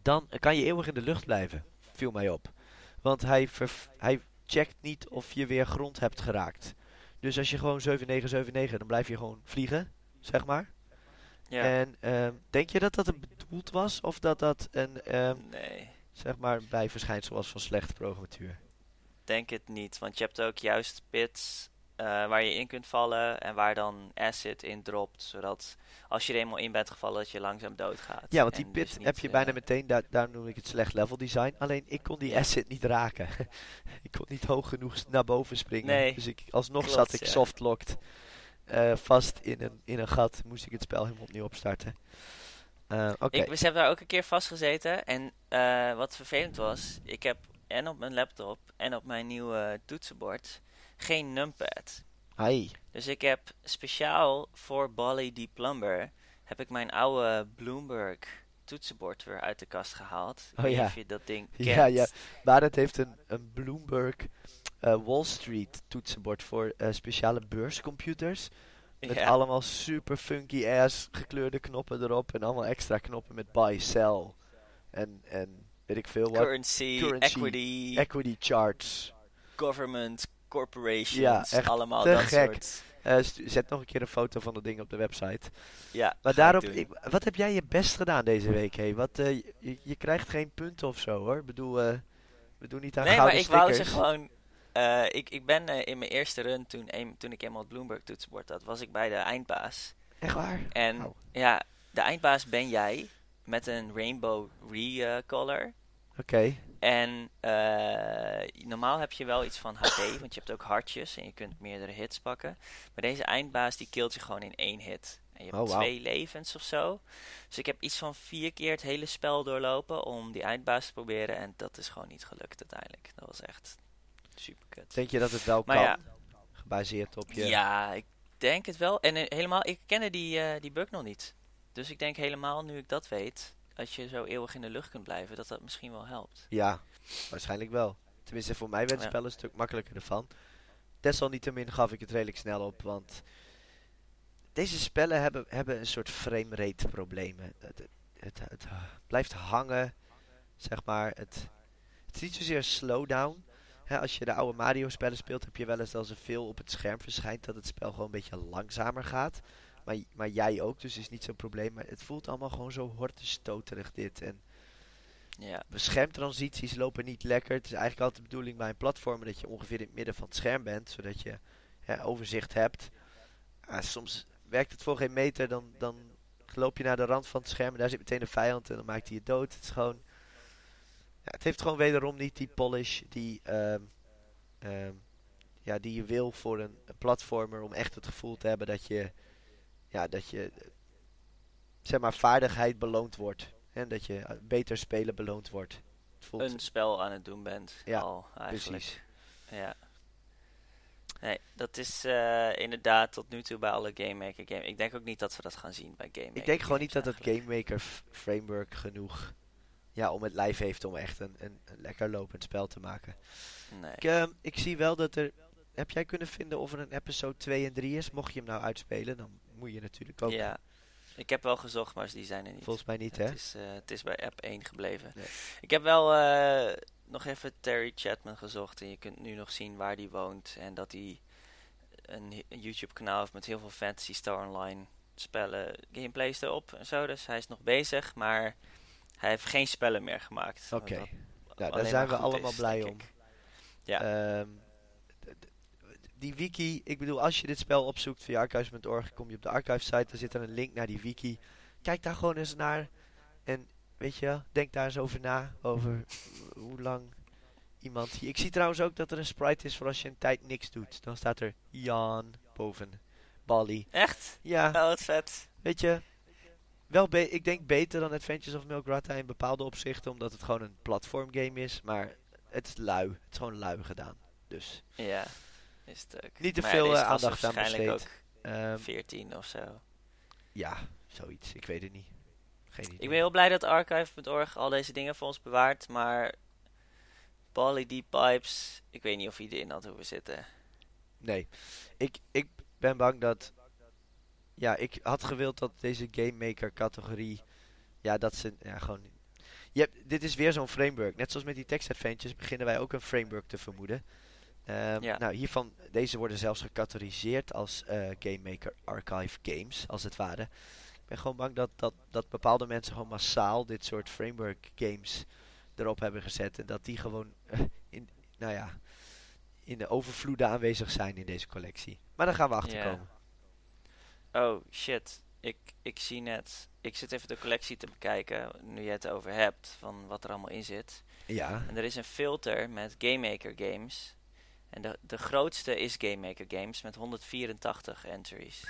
dan kan je eeuwig in de lucht blijven, viel mij op. Want hij, hij checkt niet of je weer grond hebt geraakt. Dus als je gewoon 7979, dan blijf je gewoon vliegen, zeg maar. Ja. En ehm, denk je dat dat een bedoeld was? Of dat dat een, ehm, nee, zeg maar, bijverschijnsel was van slechte programmatuur? denk het niet. Want je hebt ook juist pits eh, waar je in kunt vallen en waar dan acid in dropt. Zodat als je er eenmaal in bent gevallen, dat je langzaam doodgaat. Ja, want die pit dus niet, heb je eh, bijna meteen, daar, daar noem ik het slecht level design. Alleen ik kon die asset niet raken. ik kon niet hoog genoeg naar boven springen. Nee, Dus ik, alsnog klopt, zat ik ja. softlocked eh, vast in een, in een gat. Moest ik het spel helemaal opnieuw opstarten. Ik heb daar ook een keer vastgezeten. En wat vervelend was, ik heb en op mijn laptop en op mijn nieuwe toetsenbord geen numpad. Ai. Dus ik heb speciaal voor Bally Deep Plumber heb ik mijn oude Bloomberg toetsenbord weer uit de kast gehaald. Oh ja. of je dat ding kent. Ja, ja. Maar het heeft een, een Bloomberg eh, Wall Street toetsenbord voor eh, speciale beurscomputers. Met Ja. allemaal super funky ass gekleurde knoppen erop. En allemaal extra knoppen met buy, sell. En, en weet ik veel wat. Currency, Currency, equity, Equity charts. government, corporations, Ja, echt allemaal te dat gek. soort. Eh, zet nog een keer een foto van dat ding op de website. Ja, Maar daarop, ik, wat heb jij je best gedaan deze week? Hey? Wat, eh, je, je krijgt geen punten of zo hoor. Ik bedoel, eh, we doen niet aan Nee, maar gouden ik wou ze gewoon. ik, ik ben in mijn eerste run, toen, een- toen ik eenmaal het Bloomberg toetsenbord had, was ik bij de eindbaas. Echt waar? En ja, de eindbaas ben jij met een rainbow recolor. Oké. En eh, normaal heb je wel iets van HP, want je hebt ook hartjes en je kunt meerdere hits pakken. Maar deze eindbaas die killt je gewoon in één hit. En je hebt Oh, twee levens of zo. Dus ik heb iets van vier keer het hele spel doorlopen om die eindbaas te proberen. En dat is gewoon niet gelukt uiteindelijk. Dat was echt super kut. Denk je dat het wel Maar kan? ja. Gebaseerd op je... Ja, ik denk het wel. En eh, helemaal, ik kende die, eh, die bug nog niet. Dus ik denk helemaal nu ik dat weet, als je zo eeuwig in de lucht kunt blijven, dat dat misschien wel helpt. Ja, waarschijnlijk wel. Tenminste, voor mij werd het Ja. spel een stuk makkelijker ervan. Desalniettemin gaf ik het redelijk snel op, want deze spellen hebben, hebben een soort framerate problemen. Het, het, het, het blijft hangen, zeg maar. Het, het is niet zozeer slowdown. Als je de oude Mario spellen speelt, heb je wel eens als er veel op het scherm verschijnt, dat het spel gewoon een beetje langzamer gaat. Maar, maar jij ook, dus is niet zo'n probleem. Maar het voelt allemaal gewoon zo hortestoterig dit. En Ja, de schermtransities lopen niet lekker. Het is eigenlijk altijd de bedoeling bij een platform dat je ongeveer in het midden van het scherm bent, zodat je ja, overzicht hebt. Ah, soms werkt het voor geen meter, dan, dan loop je naar de rand van het scherm en daar zit meteen een vijand en dan maakt hij je dood. Het is gewoon, ja, het heeft gewoon wederom niet die polish die, ehm, ehm, ja, die je wil voor een, een platformer om echt het gevoel te hebben dat je, ja, dat je, zeg maar, vaardigheid beloond wordt. En dat je beter spelen beloond wordt. Voelt, een spel aan het doen bent Ja, al eigenlijk. precies. Ja. Nee, dat is eh, inderdaad tot nu toe bij alle Game Maker games. Ik denk ook niet dat we dat gaan zien bij Game Maker Ik denk gewoon niet dat het Game Maker framework genoeg ja, om het live heeft om echt een, een, een lekker lopend spel te maken. eigenlijk. Ik, ehm, ik zie wel dat er... Heb jij kunnen vinden of er een episode 2 en 3 is? Mocht je hem nou uitspelen, dan moet je natuurlijk ook... Ja, ik heb wel gezocht, maar die zijn er niet. Volgens mij niet, hè? Het is, eh, het is bij app 1 gebleven. Nee. Ik heb wel eh, nog even Terry Chapman gezocht. En je kunt nu nog zien waar hij woont. En dat hij een, hi- een YouTube kanaal heeft met heel veel Fantasy Star Online spellen. Gameplays erop en zo. Dus hij is nog bezig. Maar hij heeft geen spellen meer gemaakt. Oké. dat daar alleen zijn we allemaal is, blij om. Ja. Die wiki, ik bedoel, als je dit spel opzoekt via archives.org, kom je op de archive site, daar zit er een link naar die wiki. Kijk daar gewoon eens naar en weet je, denk daar eens over na, over hoe lang iemand hier... Ik zie trouwens ook dat er een sprite is voor als je een tijd niks doet. Dan staat er Jan boven Bali. Echt? Ja, Oh, wat vet. weet je, wel be ik denk beter dan Adventures of Milk Ratta in bepaalde opzichten, omdat het gewoon een platformgame is, maar het is lui. Het is gewoon lui gedaan. Dus Ja, is het ook. Niet te Maar veel, eh, aandacht aan waarschijnlijk besteed. ook ehm, 14 of zo. ja, zoiets. Ik weet het niet. Geen idee. Ik ben heel blij dat archive.org al deze dingen voor ons bewaart, maar Bali Deep Pipes, ik weet niet of hij erin had hoeven zitten. Nee, ik, ik ben bang dat. Ja, ik had gewild dat deze Game Maker categorie. Ja, dat ze. Ja, gewoon. Je hebt, dit is weer zo'n framework. Net zoals met die tekstadventures beginnen wij ook een framework te vermoeden. Ehm, Ja. Nou, hiervan. Deze worden zelfs gecategoriseerd als eh, Game Maker Archive Games, als het ware. Ik ben gewoon bang dat, dat, dat bepaalde mensen gewoon massaal dit soort framework games erop hebben gezet. En dat die gewoon. eh, in, nou ja in de overvloeden aanwezig zijn in deze collectie. Maar daar gaan we achter komen. Oh shit, ik, ik zie net, ik zit even de collectie te bekijken, nu je het over hebt, van wat er allemaal in zit. Ja, En er is een filter met Game Maker Games. En de, de grootste is Game Maker Games met 184 entries.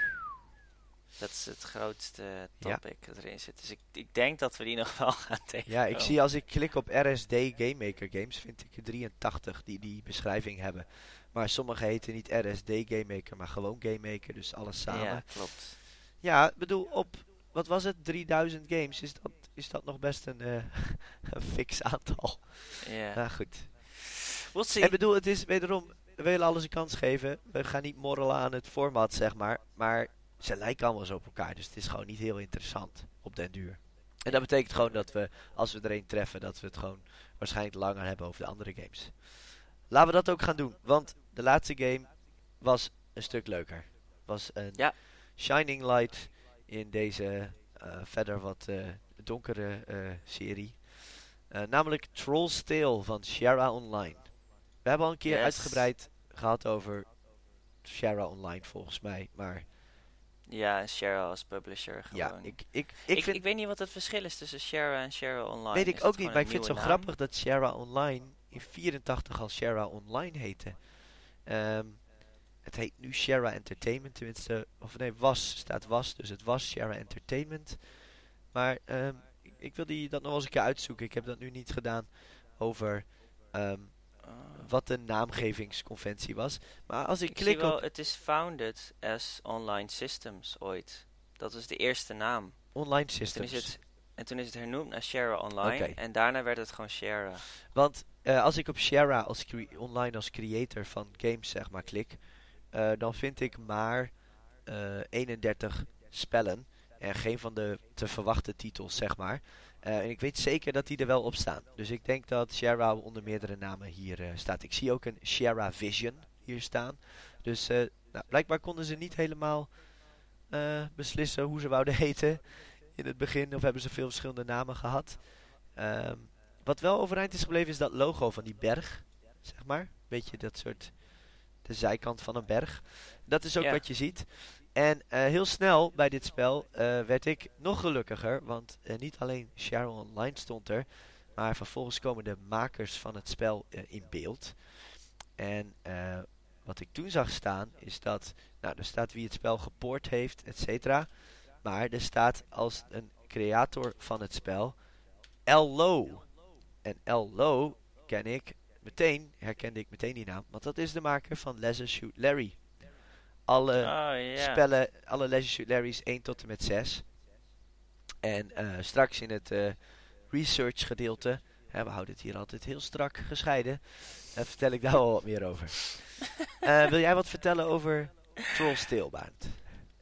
Dat is het grootste Ja. topic dat erin zit. Dus ik, ik denk dat we die nog wel gaan tegen. ja, ik zie als ik klik op RSD Game Maker Games, vind ik er 83 die die beschrijving hebben. Maar sommige heten niet RSD Game Maker, maar gewoon Game Maker, dus alles samen. Ja, Ja, klopt. ik bedoel, op, wat was het, 3000 games, is dat, is dat nog best een, eh, een fix aantal. Ja. Nou goed. We'll see. En bedoel, het is wederom, we willen alles een kans geven. We gaan niet morrelen aan het format, zeg maar. Maar ze lijken allemaal zo op elkaar. Dus het is gewoon niet heel interessant op den duur. En dat betekent gewoon dat we, als we er een treffen, dat we het gewoon waarschijnlijk langer hebben over de andere games. Laten we dat ook gaan doen. Want de laatste game was een stuk leuker. Was een Ja. Shining Light in deze eh, verder wat eh, donkere eh, serie. Namelijk Troll's Tale van Sierra Online. We hebben al een keer Yes. uitgebreid gehad over Sierra Online volgens mij. Maar Ja, en Share als publisher gewoon. ja, ik, ik, ik, ik, weet niet wat het verschil is tussen Share en Share Online. weet ik ook niet, maar ik vind het zo naam? grappig dat Sierra Online in 84 al Sierra Online heette. Ehm, het heet nu Sierra Entertainment, tenminste, of nee, was, staat was, dus het was Sierra Entertainment. Maar ehm, ik, ik wil die dat nog eens een keer uitzoeken. Ik heb dat nu niet gedaan over ehm. Wat de naamgevingsconventie was. Maar als ik, Ik zie klik wel, op het is founded as Online Systems ooit. Dat is de eerste naam. online Toen is systems. het, en toen is het hernoemd naar Share Online. En daarna werd het gewoon Share. Want eh, als ik op Sierra als online als creator van games zeg maar klik, eh, dan vind ik maar eh, 31 spellen en geen van de te verwachten titels zeg maar. Eh, en ik weet zeker dat die er wel op staan. Dus ik denk dat Sierra onder meerdere namen hier eh, staat. Ik zie ook een Sierra Vision hier staan. Dus eh, nou, blijkbaar konden ze niet helemaal beslissen hoe ze wouden heten in het begin. Of hebben ze veel verschillende namen gehad. Ehm, wat wel overeind is gebleven is dat logo van die berg. Zeg maar. Beetje dat soort. De zijkant van een berg. Dat is ook Ja. wat je ziet. En eh, heel snel bij dit spel eh, werd ik nog gelukkiger. Want eh, niet alleen Shadow Online stond er. Maar vervolgens komen de makers van het spel in beeld. En wat ik toen zag staan is dat. Nou, er staat wie het spel gepoord heeft, et cetera. Maar er staat als een creator van het spel. El Lo. En Lo ken ik meteen, herkende ik meteen die naam. Want dat is de maker van Leisure Shoot Larry. Alle oh spellen, alle Larry's 1 tot en met 6. En eh, straks in het eh, research gedeelte, hè, we houden het hier altijd heel strak gescheiden, eh, vertel ik daar wel wat meer over. Eh, wil jij wat vertellen over Troll's Tale?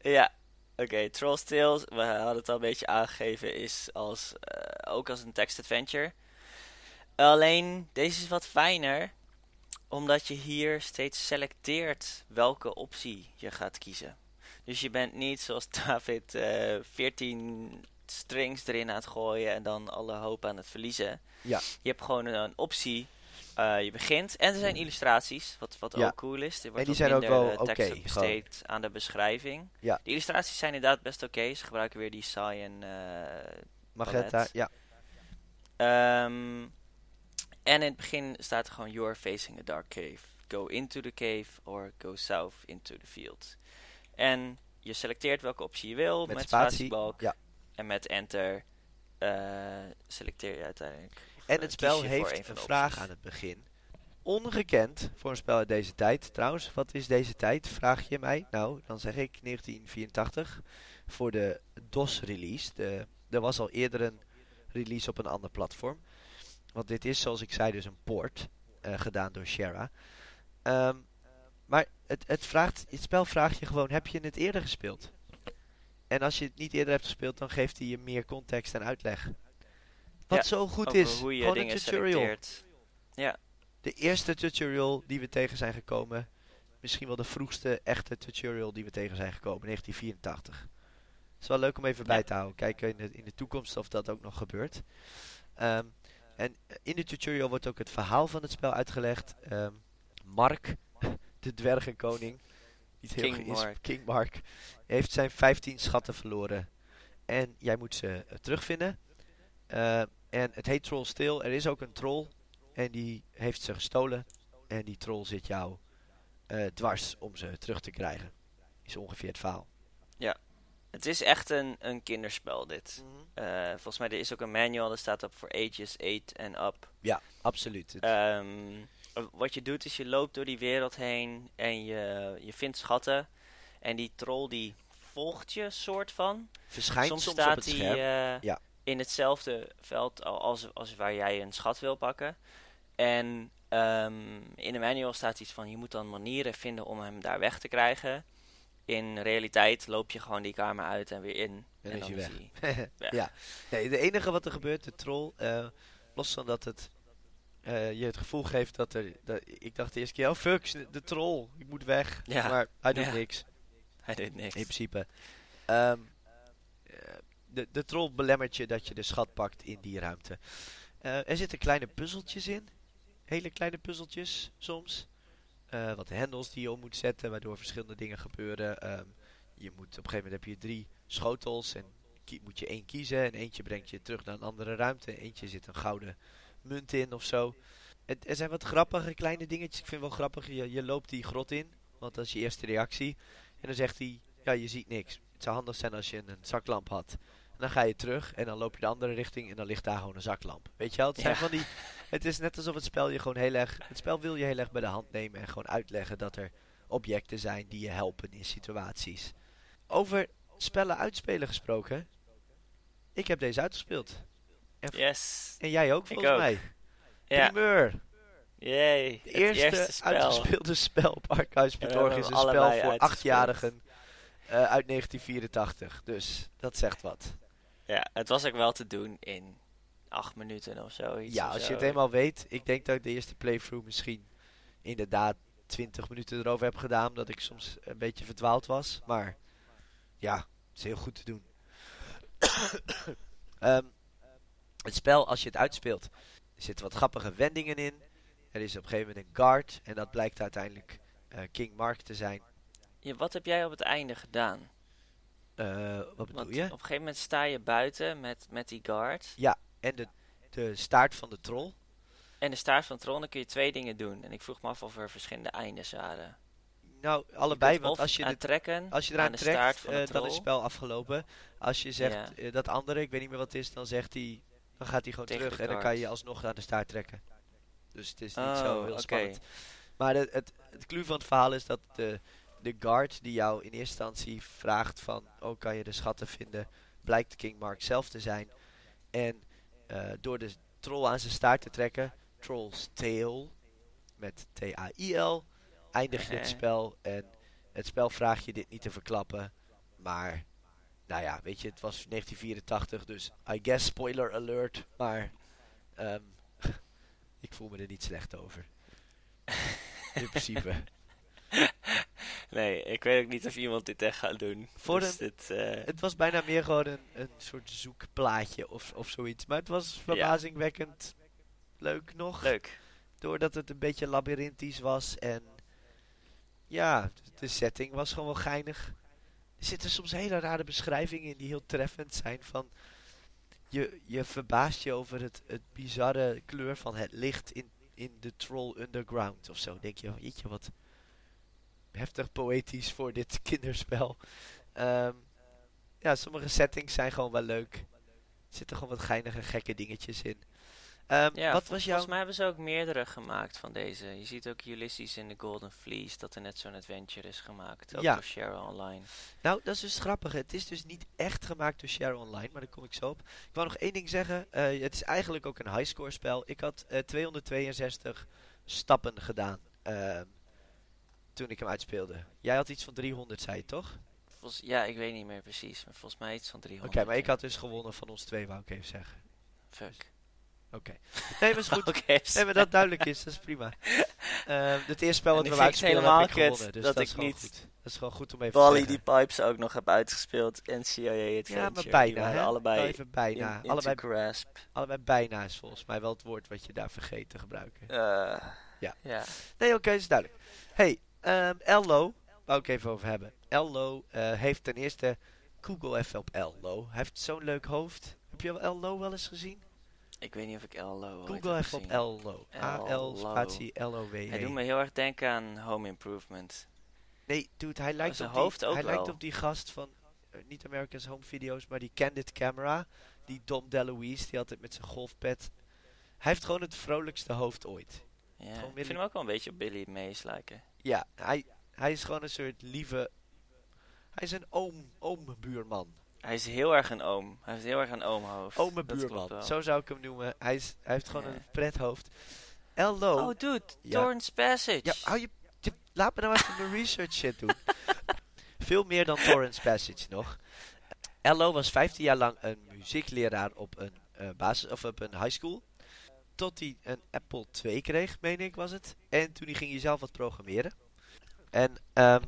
Ja, oké. Troll's Tales, we hadden het al een beetje aangegeven, is als, ook als een text adventure. Alleen, deze is wat fijner, omdat je hier steeds selecteert welke optie je gaat kiezen. Dus je bent niet zoals David eh 14 strings erin aan het gooien en dan alle hoop aan het verliezen. Ja. Je hebt gewoon een, een optie Eh, je begint en er zijn illustraties, wat, wat Ja. ook cool is. Er wordt die zijn ook wel eh, oké, tekst besteed aan de beschrijving. Ja. De illustraties zijn inderdaad best oké. Ze gebruiken weer die cyan. Magenta, ja. Ehm, en in het begin staat er gewoon: You're facing a dark cave. Go into the cave or go south into the field. En je selecteert welke optie je wil Met met, spatie, spatiebalk. ja. En met enter eh, selecteer je uiteindelijk. En eh, het spel heeft een een vraag aan het begin. Ongekend voor een spel uit deze tijd. Trouwens, wat is deze tijd? Vraag je mij. Nou, dan zeg ik 1984 voor de DOS-release. Er was al eerder een release op een ander platform. Want dit is, zoals ik zei, dus een port eh, gedaan door Shara. Ehm, maar het, het, vraagt, het spel vraagt je gewoon, heb je het eerder gespeeld? En als je het niet eerder hebt gespeeld, dan geeft hij je meer context en uitleg. Wat Ja, zo goed is. hoe je Gewoon een dingen tutorial. selecteert. De eerste tutorial die we tegen zijn gekomen. Misschien wel de vroegste echte tutorial die we tegen zijn gekomen. 1984. Het is wel leuk om even bij Ja. te houden. Kijken in de, in de toekomst of dat ook nog gebeurt. Ehm, en in de tutorial wordt ook het verhaal van het spel uitgelegd. Ehm, Mark, de dwergenkoning. Niet heel King Mark. King Mark. Heeft zijn 15 schatten verloren. En jij moet ze eh, terugvinden. Eh, en het heet Troll Stil. Er is ook een troll. En die heeft ze gestolen. En die troll zit jou eh, dwars om ze terug te krijgen. Is ongeveer het verhaal. Het is echt een, een kinderspel dit. Eh, volgens mij er is ook een manual, dat staat op voor ages 8 en up. Ja, absoluut. Ehm, wat je doet is je loopt door die wereld heen en je, je vindt schatten. En die troll die volgt je soort van. verschijnt soms, soms, staat op het hij eh, Ja. in hetzelfde veld al- als, als waar jij een schat wil pakken. En ehm, in de manual staat iets van je moet dan manieren vinden om hem daar weg te krijgen. In realiteit loop je gewoon die kamer uit en weer in. En is dan hij is weg. hij weg. ja. Nee, de enige wat er gebeurt, de troll, eh, los van dat het eh, je het gevoel geeft dat er... Dat, ik dacht de eerste keer, oh fuck, de troll, ik moet weg. Ja. Maar hij doet Ja. niks. Hij doet niks. In principe. Ehm, eh, de, de troll belemmert je dat je de schat pakt in die ruimte. Er zitten kleine puzzeltjes in. Hele kleine puzzeltjes soms. Eh, wat hendels die je om moet zetten, waardoor verschillende dingen gebeuren. Ehm, je moet, op een gegeven moment heb je drie schotels en moet je één kiezen. En eentje brengt je terug naar een andere ruimte. Eentje zit een gouden munt in of zo. Het, er zijn wat grappige kleine dingetjes. Ik vind wel grappig, je, je loopt die grot in. Want dat is je eerste reactie. En dan zegt hij, ja, je ziet niks. Het zou handig zijn als je een zaklamp had. En dan ga je terug en dan loop je de andere richting en dan ligt daar gewoon een zaklamp. Weet je wel? Het, zijn Ja. van die, het is net alsof het spel je gewoon heel erg... Het spel wil je heel erg bij de hand nemen en gewoon uitleggen dat er objecten zijn die je helpen in situaties. Over spellen uitspelen gesproken. Ik heb deze uitgespeeld. Yes. En jij ook volgens ook. mij. Ja. Primeur. Yay. Het eerste, eerste spel. uitgespeelde spel op Ja, Archives we Bedorg hebben is een spel voor achtjarigen eh, uit 1984. Dus dat zegt wat. Ja, het was ook wel te doen in acht minuten of zo. iets ja, of als je het helemaal weet. Ik denk dat ik de eerste playthrough misschien inderdaad 20 minuten erover heb gedaan. Omdat ik soms een beetje verdwaald was. Maar ja, het is heel goed te doen. Ehm, het spel, als je het uitspeelt, er zitten wat grappige wendingen in. Er is op een gegeven moment een guard. En dat blijkt uiteindelijk eh, King Mark te zijn. Ja, wat heb jij op het einde gedaan? Eh, wat bedoel Want je? op een gegeven moment sta je buiten met, met die guard. En de, de staart van de troll. En de staart van de troon, dan kun je twee dingen doen. En ik vroeg me af of er verschillende eindes waren. Nou, allebei. Want als je, aan dit, trekken, als je aan eraan de staart trekt, van de eh, dan is het troll. spel afgelopen. Als je zegt Ja. eh, dat andere, ik weet niet meer wat het is, dan zegt hij, dan gaat hij gewoon Tegen terug de en dan kan je alsnog aan de staart trekken. Dus het is niet Oh, zo heel oké. spannend. Maar het, het, het clue van het verhaal is dat de, de guard die jou in eerste instantie vraagt van, oh kan je de schatten vinden, blijkt King Mark zelf te zijn. En door de troll aan zijn staart te trekken, Troll's Tail, met T-A-I-L, eindig je het Eh. spel. En het spel vraagt je dit niet te verklappen. Maar, nou ja, weet je, het was 1984, dus I guess spoiler alert. Maar, ehm, ik voel me er niet slecht over. In principe. Nee, ik weet ook niet of iemand dit echt gaat doen. Voor dus een- dit, eh, Het was bijna meer gewoon een, een soort zoekplaatje of, of zoiets. Maar het was verbazingwekkend leuk nog. leuk. Doordat het een beetje labyrinthisch was en ja, de setting was gewoon wel geinig. Er zitten soms hele rare beschrijvingen in die heel treffend zijn van... Je, je verbaast je over het, het bizarre kleur van het licht in, in de Troll Underground of zo. Denk je, jeetje wat heftig poëtisch voor dit kinderspel. Ehm, ja, sommige settings zijn gewoon wel leuk. Er zitten gewoon wat geinige gekke dingetjes in. Ehm, Ja, wat was jouw... volgens mij hebben ze ook meerdere gemaakt van deze. Je ziet ook Ulysses in the Golden Fleece, dat er net zo'n adventure is gemaakt. Ook Ja. door Share Online. Nou, dat is dus grappig. Het is dus niet echt gemaakt door Share Online, maar daar kom ik zo op. Ik wou nog één ding zeggen. Eh, het is eigenlijk ook een highscore spel. Ik had eh, 262 stappen gedaan ehm, toen ik hem uitspeelde. Jij had iets van 300, zei je toch? Volgens, ja, ik weet niet meer precies, maar volgens mij iets van Oké, 300. maar ik had dus gewonnen van ons twee, wou ik even zeggen. Fuck. Oké. Nee, maar is goed. Oké, Nee, maar dat duidelijk is, dat is prima. Ehm, het eerste spel wat we helemaal heb ik gewonnen, dus dat is niet goed. Dat is gewoon goed om even Wally te die. Pipes ook nog heb uitgespeeld en CIA Adventure. Ja, maar bijna, hè? allebei Wel even bijna. in, allebei, grasp. allebei bijna is volgens mij wel het woord wat je daar vergeet te gebruiken. Eh, Ja. ja. Nee, oké, is duidelijk. Hey, ehm Ello, wou ik even over hebben. Ello eh, heeft ten eerste, Google even op Ello. Hij heeft zo'n leuk hoofd. Heb je Ello wel eens gezien? Ik weet niet of ik Ello Google even op. Ello. A-L Ello. spatie L-O-W. Hij doet me heel erg denken aan Home Improvement. Nee, dude, hij lijkt, op die, hoofd ook hij lijkt op die gast van, eh, niet America's Home Video's, maar die Candid Camera. Die Dom DeLuise, die altijd met zijn golfpad. Hij heeft gewoon het vrolijkste hoofd ooit. Ja, Gewoon ik vind hem ook wel een beetje op Billy Mays lijken. Ja, hij, hij is gewoon een soort lieve... Hij is een oom, oom-buurman. Hij is heel erg een oom. Hij heeft heel erg een oomhoofd. Ome Dat klopt buurman, wel. zo zou ik hem noemen. Hij, is, hij heeft gewoon Ja. een prethoofd. Ello, Oh, dude. Ja. Torrance Passage. ja, hou je, je- laat me nou even mijn research shit doen. Veel meer dan Torrance Passage nog. Ello was 15 jaar lang een muziekleraar op een, eh, basis, of op een high school. Tot hij een Apple II kreeg, meen ik was het. En toen hij ging hij zelf wat programmeren. En ehm,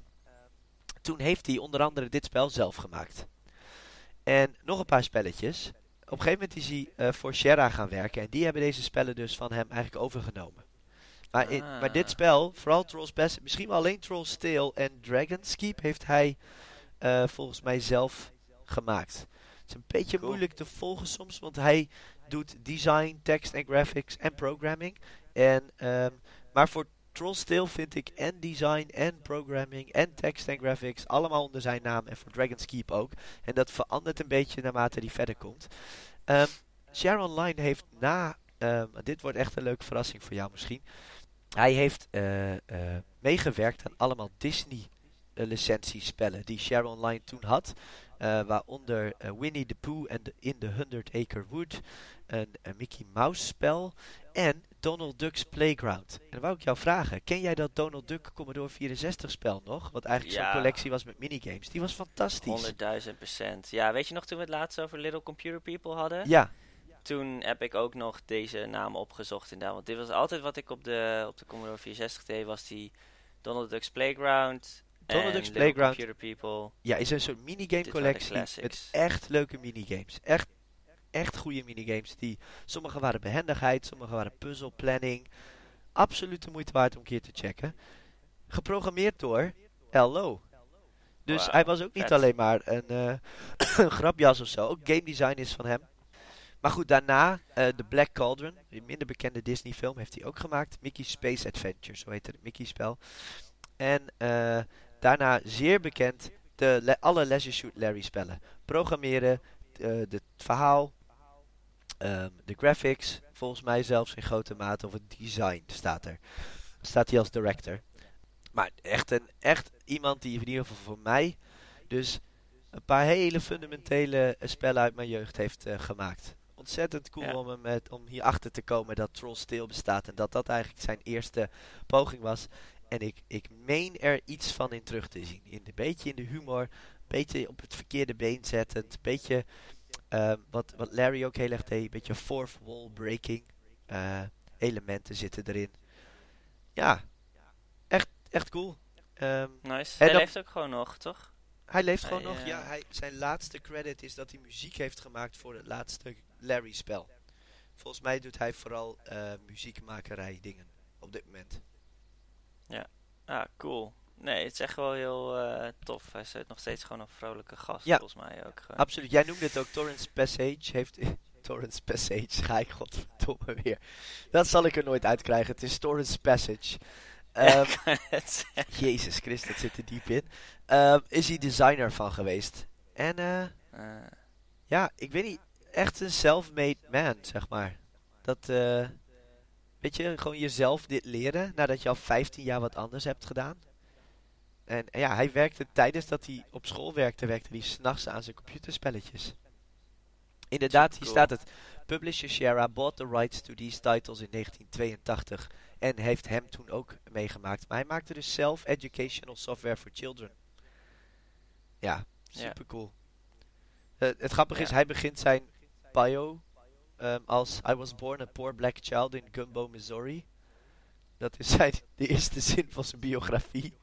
toen heeft hij onder andere dit spel zelf gemaakt. En nog een paar spelletjes. Op een gegeven moment is hij eh, voor Sierra gaan werken. En die hebben deze spellen dus van hem eigenlijk overgenomen. Maar, in, maar dit Ah. spel, vooral Trolls Best, misschien wel alleen Trolls Tale en Dragon's Keep, heeft hij eh, volgens mij zelf gemaakt. Het is een beetje Cool. moeilijk te volgen soms, want hij doet design, tekst en graphics en programming. En, ehm, maar voor Trolls Tale vind ik en design en programming en tekst en graphics allemaal onder zijn naam. En voor Dragon's Keep ook. En dat verandert een beetje naarmate hij verder komt. Ehm Share Online heeft na... ehm, dit wordt echt een leuke verrassing voor jou misschien. Hij heeft eh, eh, meegewerkt aan allemaal Disney eh, licentiespellen die Share Online toen had. Waaronder Winnie the Pooh en In the Hundred Acre Wood. Een, een Mickey Mouse spel. En Donald Duck's Playground. En dan wou ik jou vragen. Ken jij dat Donald Duck Commodore 64 spel nog? Wat eigenlijk Ja. zo'n collectie was met minigames. Die was fantastisch. 100.000 procent. Ja, weet je nog toen we het laatst over Little Computer People hadden? Ja, Toen heb ik ook nog deze naam opgezocht inderdaad. Want dit was altijd wat ik op de, op de Commodore 64 deed. Was die Donald Duck's Playground. Donald Duck's Playground. Computer People. ja, is een soort minigame collectie met echt leuke minigames. Echt, echt goede minigames. Die, sommige waren behendigheid, sommige waren puzzelplanning. Absoluut de moeite waard om een keer te checken. Geprogrammeerd door LO. Dus hij was ook niet vet. alleen maar een, een grapjas of zo. Ook game design is van hem. Maar goed, daarna eh The Black Cauldron, een minder bekende Disney film, heeft hij ook gemaakt. Mickey's Space Adventure, zo heette het Mickey spel. En eh, daarna zeer bekend de le- alle Leisure Shoot Larry spellen. Programmeren, de- het verhaal, ehm, de graphics, volgens mij zelfs in grote mate, of het design staat er. Staat hij als director. Maar echt, een, echt iemand die in ieder geval voor mij dus een paar hele fundamentele eh, spellen uit mijn jeugd heeft eh, gemaakt. Ontzettend cool Ja. om, hem met, om hierachter te komen dat Troll stil bestaat. En dat dat eigenlijk zijn eerste poging was. En ik, ik meen er iets van in terug te zien. In een beetje in de humor, een beetje op het verkeerde been zettend. Een beetje ehm, wat, wat Larry ook heel erg deed. Een beetje fourth wall breaking eh, elementen zitten erin. Ja, echt, echt cool. Ehm, Nice. Hij dan- leeft ook gewoon nog, toch? hij leeft gewoon nog. eh, Ja, hij, zijn laatste credit is dat hij muziek heeft gemaakt voor het laatste Larry-spel. Volgens mij doet hij vooral eh, muziekmakerij dingen. op dit moment. Ah, cool. Nee, het is echt wel heel eh, tof. Hij is nog steeds gewoon een vrolijke gast, Ja. volgens mij ook. gewoon. Absoluut. Jij noemde het ook Torrance Passage. Heeft Torrance Passage, ga ik godverdomme weer. Dat zal ik er nooit uitkrijgen. Het is Torrance Passage. Ehm. Jezus Christus, dat zit er diep in. Ehm, is hij designer van geweest. En eh, Eh, ja, ik weet niet, echt een self-made man, zeg maar. Dat, eh, weet je, gewoon jezelf dit leren nadat je al 15 jaar wat anders hebt gedaan. En ja, hij werkte tijdens dat hij op school werkte, werkte hij s'nachts aan zijn computerspelletjes. Inderdaad, hier staat het. Publisher Sierra bought the rights to these titles in 1982 en heeft hem toen ook meegemaakt. Maar hij maakte dus zelf educational software for children. Ja, super cool. Eh, het grappige is, hij begint zijn bio ehm, als I was born a poor black child in Gumbo, Missouri. Dat is zijn, de eerste zin van zijn biografie.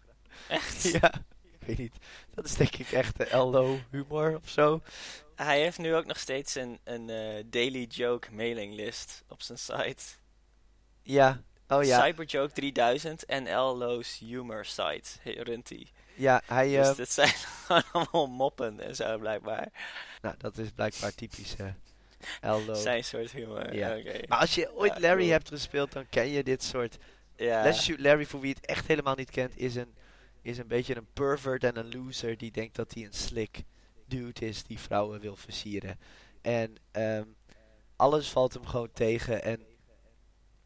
Echt? ja, ik weet niet. Dat is denk ik echt de LO humor of zo. Hij heeft nu ook nog steeds een, een eh, daily joke mailinglist op zijn site. Ja, oh ja. Cyberjoke 3000 en LO's humor site runt hij. Ja, hij, Dus ehm, dit zijn allemaal moppen en zo blijkbaar. nou dat is blijkbaar typisch eh, LO. Zijn soort humor. Ja. Maar als je ooit Ja, Larry cool. hebt gespeeld, dan ken je dit soort Ja. Let's Shoot Larry, voor wie het echt helemaal niet kent, is een, is een beetje een pervert en een loser die denkt dat hij een slick dude is die vrouwen wil versieren. En ehm, alles valt hem gewoon tegen en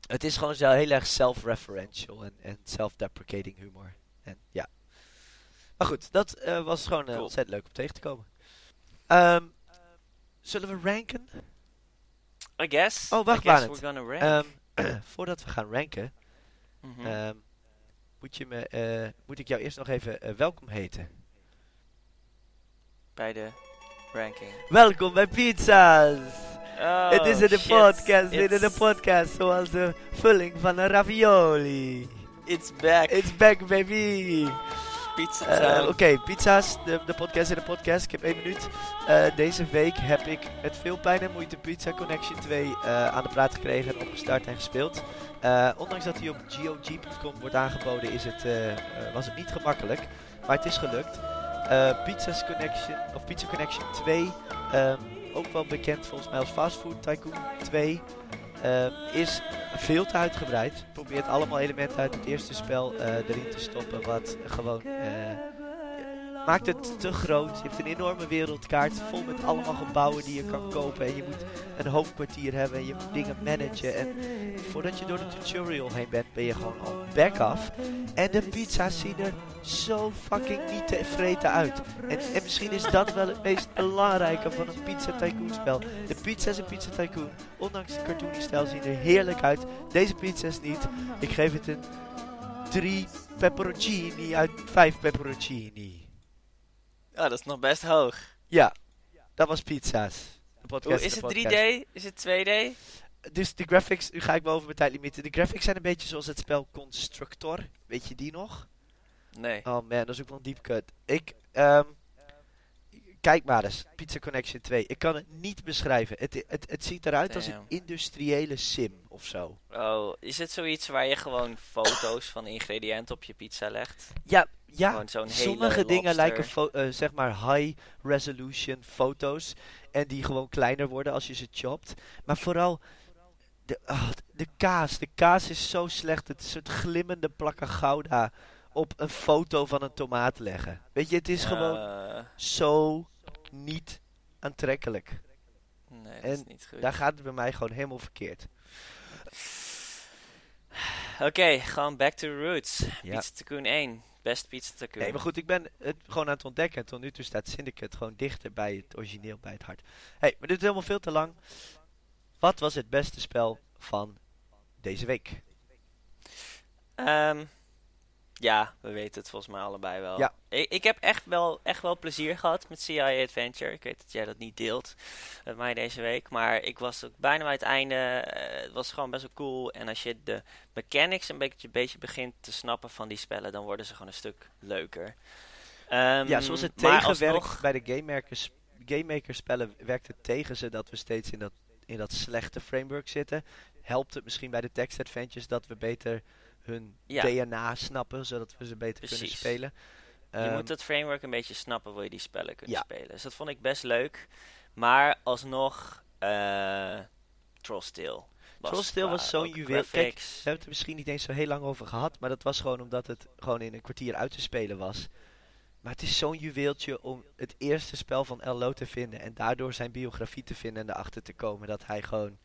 het is gewoon zo heel erg self-referential en, en self-deprecating humor. En ja. Maar goed, dat eh, was gewoon eh, Cool. ontzettend leuk om tegen te komen. Ehm, zullen we ranken? I guess. Oh, wacht, I guess we're gonna rank. Ehm, voordat we gaan ranken, Mhm. Moet, je me, eh, moet ik jou eerst nog even eh, welkom heten? Bij de ranking. Welkom bij Pizza's! Oh, Het is in de podcast, dit is de podcast zoals de vulling van een ravioli. It's back. It's back baby! Pizza Eh. Oké, Pizza's, de, de podcast in de podcast. Ik heb één minuut. Eh, deze week heb ik met veel pijn en moeite Pizza Connection 2 eh, aan de praat gekregen en opgestart en gespeeld. Ondanks dat hij op GOG.com wordt aangeboden, is het, was het niet gemakkelijk. Maar het is gelukt. Pizza's Connection, of Pizza Connection 2, ehm, ook wel bekend volgens mij als Fast Food Tycoon 2, ehm, is veel te uitgebreid. Probeert allemaal elementen uit het eerste spel eh, erin te stoppen, wat gewoon... maakt het te groot. Je hebt een enorme wereldkaart vol met allemaal gebouwen die je kan kopen. En je moet een hoofdkwartier hebben en je moet dingen managen. En voordat je door de tutorial heen bent, ben je gewoon al back af. En de pizza's zien er zo fucking niet te vreten uit. En, en misschien is dat wel het meest belangrijke van een Pizza Tycoon spel. De pizza's in Pizza Tycoon, ondanks de cartoony stijl, zien er heerlijk uit. Deze pizza's niet. Ik geef het een 3 pepperoncini uit 5 pepperoncini. Oh, dat is nog best hoog. Ja, dat was pizza's. De podcast is het podcast. 3D? Is het 2D? Dus de graphics, nu ga ik over mijn tijdlimieten. De graphics zijn een beetje zoals het spel Constructor. Weet je die nog? Nee. Oh man, dat is ook wel een diep cut. Ik, ehm, kijk maar eens. Pizza Connection 2. Ik kan het niet beschrijven. Het, het, het ziet eruit als een industriële sim of zo. Oh, is het zoiets waar je gewoon foto's van ingrediënten op je pizza legt? Ja, ja. Sommige dingen lijken eh, zeg maar high resolution foto's. En die gewoon kleiner worden als je ze chopt. Maar vooral de, ah, de kaas. De kaas is zo slecht. Het is soort glimmende plakken gouda op een foto van een tomaat leggen. Weet je, het is gewoon zo niet aantrekkelijk. nee, dat is En niet goed. Daar gaat het bij mij gewoon helemaal verkeerd. Oké, gewoon back to the roots. Ja. Pizza Tycoon 1. Best Pizza Tycoon. Nee, maar goed, ik ben het gewoon aan het ontdekken. En tot nu toe staat Syndicate gewoon dichter bij het origineel, bij het hart. hey, maar dit is helemaal veel te lang. Wat was het beste spel van deze week? Ehm, ja, we weten het volgens mij allebei wel. Ja. Ik, ik heb echt wel, echt wel plezier gehad met CIA Adventure. Ik weet dat jij dat niet deelt met mij deze week. Maar ik was ook bijna bij het einde. Eh, het was gewoon best wel cool. En als je de mechanics een beetje, beetje begint te snappen van die spellen, dan worden ze gewoon een stuk leuker. Ehm, ja, zoals het tegenwerkt alsnog- bij de Game Makers, Game Maker spellen, werkt het tegen ze dat we steeds in dat, in dat slechte framework zitten. Helpt het misschien bij de text adventures dat we beter hun Ja. DNA snappen, zodat we ze beter kunnen spelen. Je Ehm, moet het framework een beetje snappen, wil je die spellen kunnen Ja. spelen. Dus dat vond ik best leuk. Maar alsnog, eh Trollsteel. Trollsteel was zo'n juweel. Kijk. We hebben het er misschien niet eens zo heel lang over gehad, maar dat was gewoon omdat het gewoon in een kwartier uit te spelen was. Maar het is zo'n juweeltje om het eerste spel van L.O. te vinden en daardoor zijn biografie te vinden en erachter te komen dat hij gewoon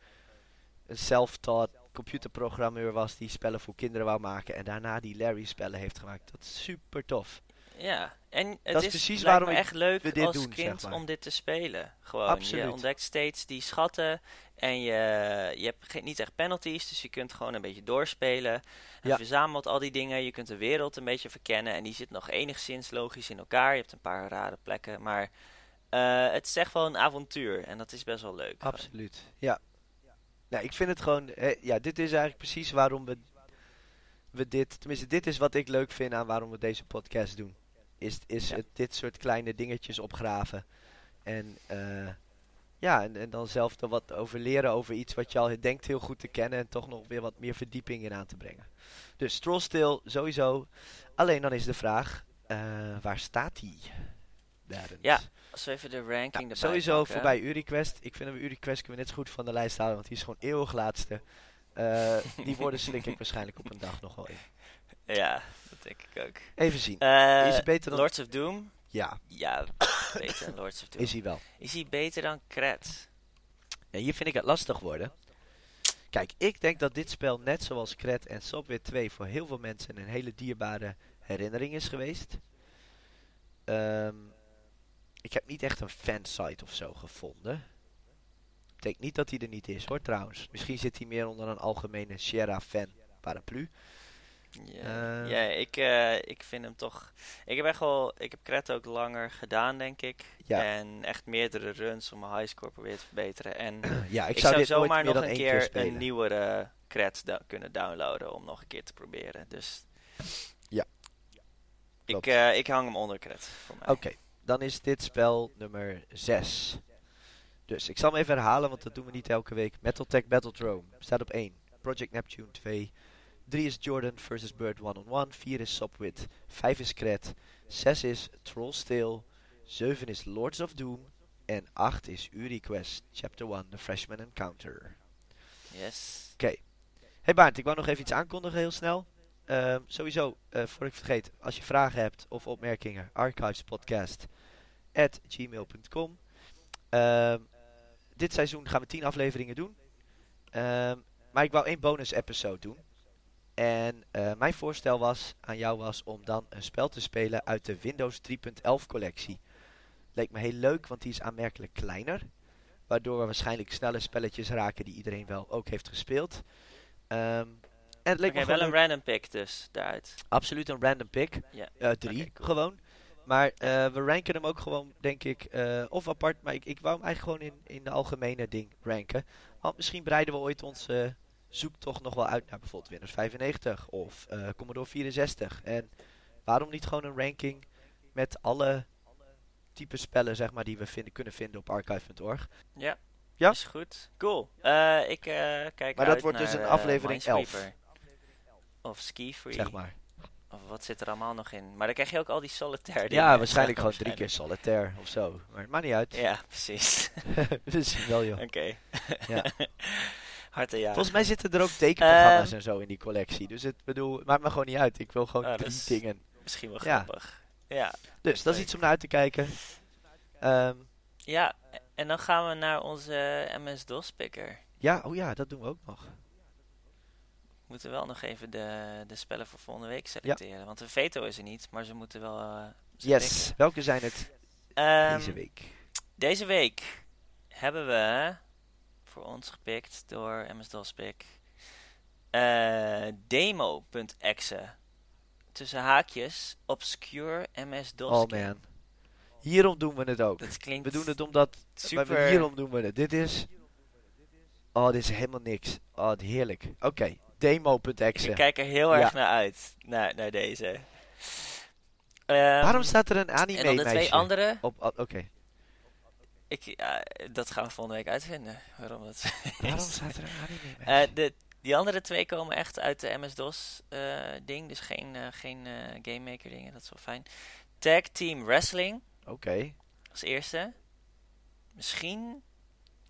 een self-taught computerprogrammeur was die spellen voor kinderen wou maken en daarna die Larry spellen heeft gemaakt. Dat is super tof. Ja, en het is is, precies waarom echt leuk we dit als doen, kind zeg maar. om dit te spelen. Gewoon, Absoluut. je ontdekt steeds die schatten en je, je hebt geen, niet echt penalties, dus je kunt gewoon een beetje doorspelen. En Ja. je verzamelt al die dingen, je kunt de wereld een beetje verkennen en die zit nog enigszins logisch in elkaar. Je hebt een paar rare plekken, maar eh, het is echt wel een avontuur en dat is best wel leuk. gewoon. Absoluut. Ja. Nou, ik vind het gewoon. ja, dit is eigenlijk precies waarom we, we dit. Tenminste, dit is wat ik leuk vind aan waarom we deze podcast doen. Is, is Ja. het dit soort kleine dingetjes opgraven. En eh, ja, en, en dan zelf er wat over leren over iets wat je al denkt heel goed te kennen. En toch nog weer wat meer verdieping in aan te brengen. Dus Trollstil sowieso. Alleen dan is de vraag: eh, waar staat die? Ja, Als we even de ranking Ja, erbij sowieso pakken. voorbij UriQuest. Ik vind dat we UriQuest kunnen we net zo goed van de lijst halen, want die is gewoon eeuwig laatste. Eh, die woorden slik ik waarschijnlijk op een dag nog wel in. Ja, dat denk ik ook. Even zien. Eh, is hij beter dan... Lords of Doom? Ja, Ja, beter dan Lords of Doom. is hij wel. Is hij beter dan Kret? En hier vind ik het lastig worden. Kijk, ik denk dat dit spel net zoals Cred en Subway 2 voor heel veel mensen een hele dierbare herinnering is geweest. Ehm, ik heb niet echt een fansite of zo gevonden. Denk niet dat hij er niet is hoor trouwens. Misschien zit hij meer onder een algemene Sierra fan paraplu. Ja, Eh. ja ik, eh, ik vind hem toch... Ik heb echt wel... Ik heb Kret ook langer gedaan, denk ik. Ja. En echt meerdere runs om mijn highscore proberen te verbeteren. En ja, ik, ik, zou, zou zomaar meer nog dan een keer een nieuwere Kret da- kunnen downloaden om nog een keer te proberen. Dus... Ja. Ik, eh, ik hang hem onder Kret, voor mij. Oké, dan is dit spel nummer 6. Dus ik zal hem even herhalen, want dat doen we niet elke week. Metal Tech Battledrome staat op 1. Project Neptune 2. 3 is Jordan versus Bird one-on-one. 4 is Subwit. 5 is Cret. 6 is Trollstale. 7 is Lords of Doom. En 8 is UriQuest Chapter 1 The Freshman Encounter. Yes. Hey Baart, ik wou nog even iets aankondigen heel snel. Ehm, sowieso, eh voor ik vergeet, als je vragen hebt of opmerkingen, archivespodcast at gmail.com. Ehm, dit seizoen gaan we 10 afleveringen doen. Ehm, maar ik wou één bonus episode doen. En eh, mijn voorstel was aan jou was om dan een spel te spelen uit de Windows 3.11 collectie. Leek me heel leuk, want die is aanmerkelijk kleiner. Waardoor we waarschijnlijk sneller spelletjes raken die iedereen wel ook heeft gespeeld. Ehm, en het leek me wel een random pick dus, daaruit. absoluut een random pick. Ja. Eh, drie cool. gewoon. Maar eh, we ranken hem ook gewoon, denk ik, eh, of apart. Maar ik, ik wou hem eigenlijk gewoon in, in de algemene ding ranken. Want misschien breiden we ooit onze zoektocht nog wel uit naar bijvoorbeeld Windows 95 of eh, Commodore 64. En waarom niet gewoon een ranking met alle type spellen, zeg maar, die we vinden, kunnen vinden op archive.org. Ja. Ja? Is goed. Cool. Ik kijk Maar dat wordt dus een aflevering Minesweeper. Of Ski Free. Zeg maar. Of wat zit er allemaal nog in? Maar dan krijg je ook al die solitaire Ja, dingen. waarschijnlijk gewoon drie keer solitaire of zo. Maar het maakt niet uit. Ja, precies. zien wel, joh. Oké. Ja. Harte ja. Volgens mij zitten er ook tekenprogramma's Ehm. en zo in die collectie. Dus het bedoel, het maakt me gewoon niet uit. Ik wil gewoon drie is- dingen. Misschien wel Ja. grappig. Ja. Dus dat is iets om naar uit te kijken. Ehm, Ja, en dan gaan we naar onze MS-DOS picker. ja, oh ja, dat doen we ook nog. We moeten wel nog even de, de spellen voor volgende week selecteren. Want de veto is er niet, maar ze moeten wel... ze Yes. Welke zijn het Ehm, deze week? Deze week hebben we voor ons gepikt door MS-DOS pick eh, demo.exe tussen haakjes obscure MS-DOS Oh man. Hierom doen we het ook. Dat klinkt We doen het omdat... super... maar hierom doen we het. Dit is... Oh, dit is helemaal niks. Oh, heerlijk. Oké, demo.exe. Ik kijk er heel erg naar uit, naar, naar deze. Ehm, Waarom staat er een anime En dan de twee meisje andere, op... Oké, ik, dat gaan we volgende week uitvinden. Waarom dat waarom staat er een anime meisje? de Die andere twee komen echt uit de MS-DOS eh, ding. Dus geen, eh, geen Game Maker dingen. Dat is wel fijn. Tag Team Wrestling Oké. als eerste. Misschien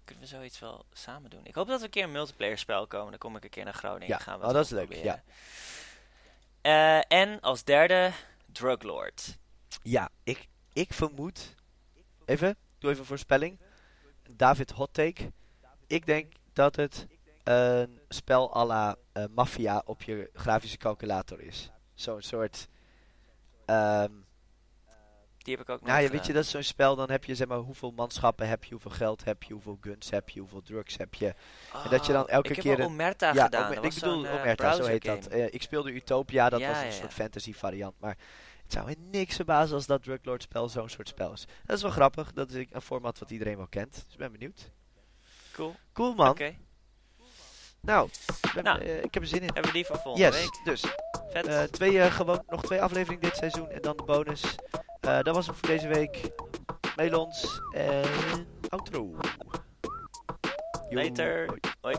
kunnen we zoiets wel samen doen. Ik hoop dat we een keer een multiplayer spel komen. Dan kom ik een keer naar Groningen. Ja, gaan we oh, dat is leuk, proberen. Eh, en als derde Druglord. Ja, ik, ik vermoed... Even, doe even een voorspelling. David Hot Take. Ik denk dat het een spel à la eh, Mafia op je grafische calculator is. Zo'n soort... ehm, Die heb ik ook nog nou ja, weet je, dat is zo'n spel. Dan heb je zeg maar hoeveel manschappen heb je, hoeveel geld heb je, hoeveel guns heb je, hoeveel drugs heb je. en dat je dan Oh, elke ik heb keer wel een- Omerta ja, gedaan. Ome- Dat ik bedoel eh, Omerta, zo heet dat. Eh, ik speelde Utopia, dat Ja, was een soort fantasy variant. Maar het zou me niks verbazen als dat Druglord spel zo'n soort spel is. Dat is wel grappig. Dat is een format wat iedereen wel kent. Dus ik ben benieuwd. Cool. Cool man. Oké. Nou, ik ben- Nou. eh, ik heb er zin in. Hebben we die voor volgende Yes, week. dus Vet. twee, eh, gewoon, nog twee afleveringen dit seizoen en dan de bonus. Eh, dat was het voor deze week. Mail ons en outro. Yo. Later. Hoi.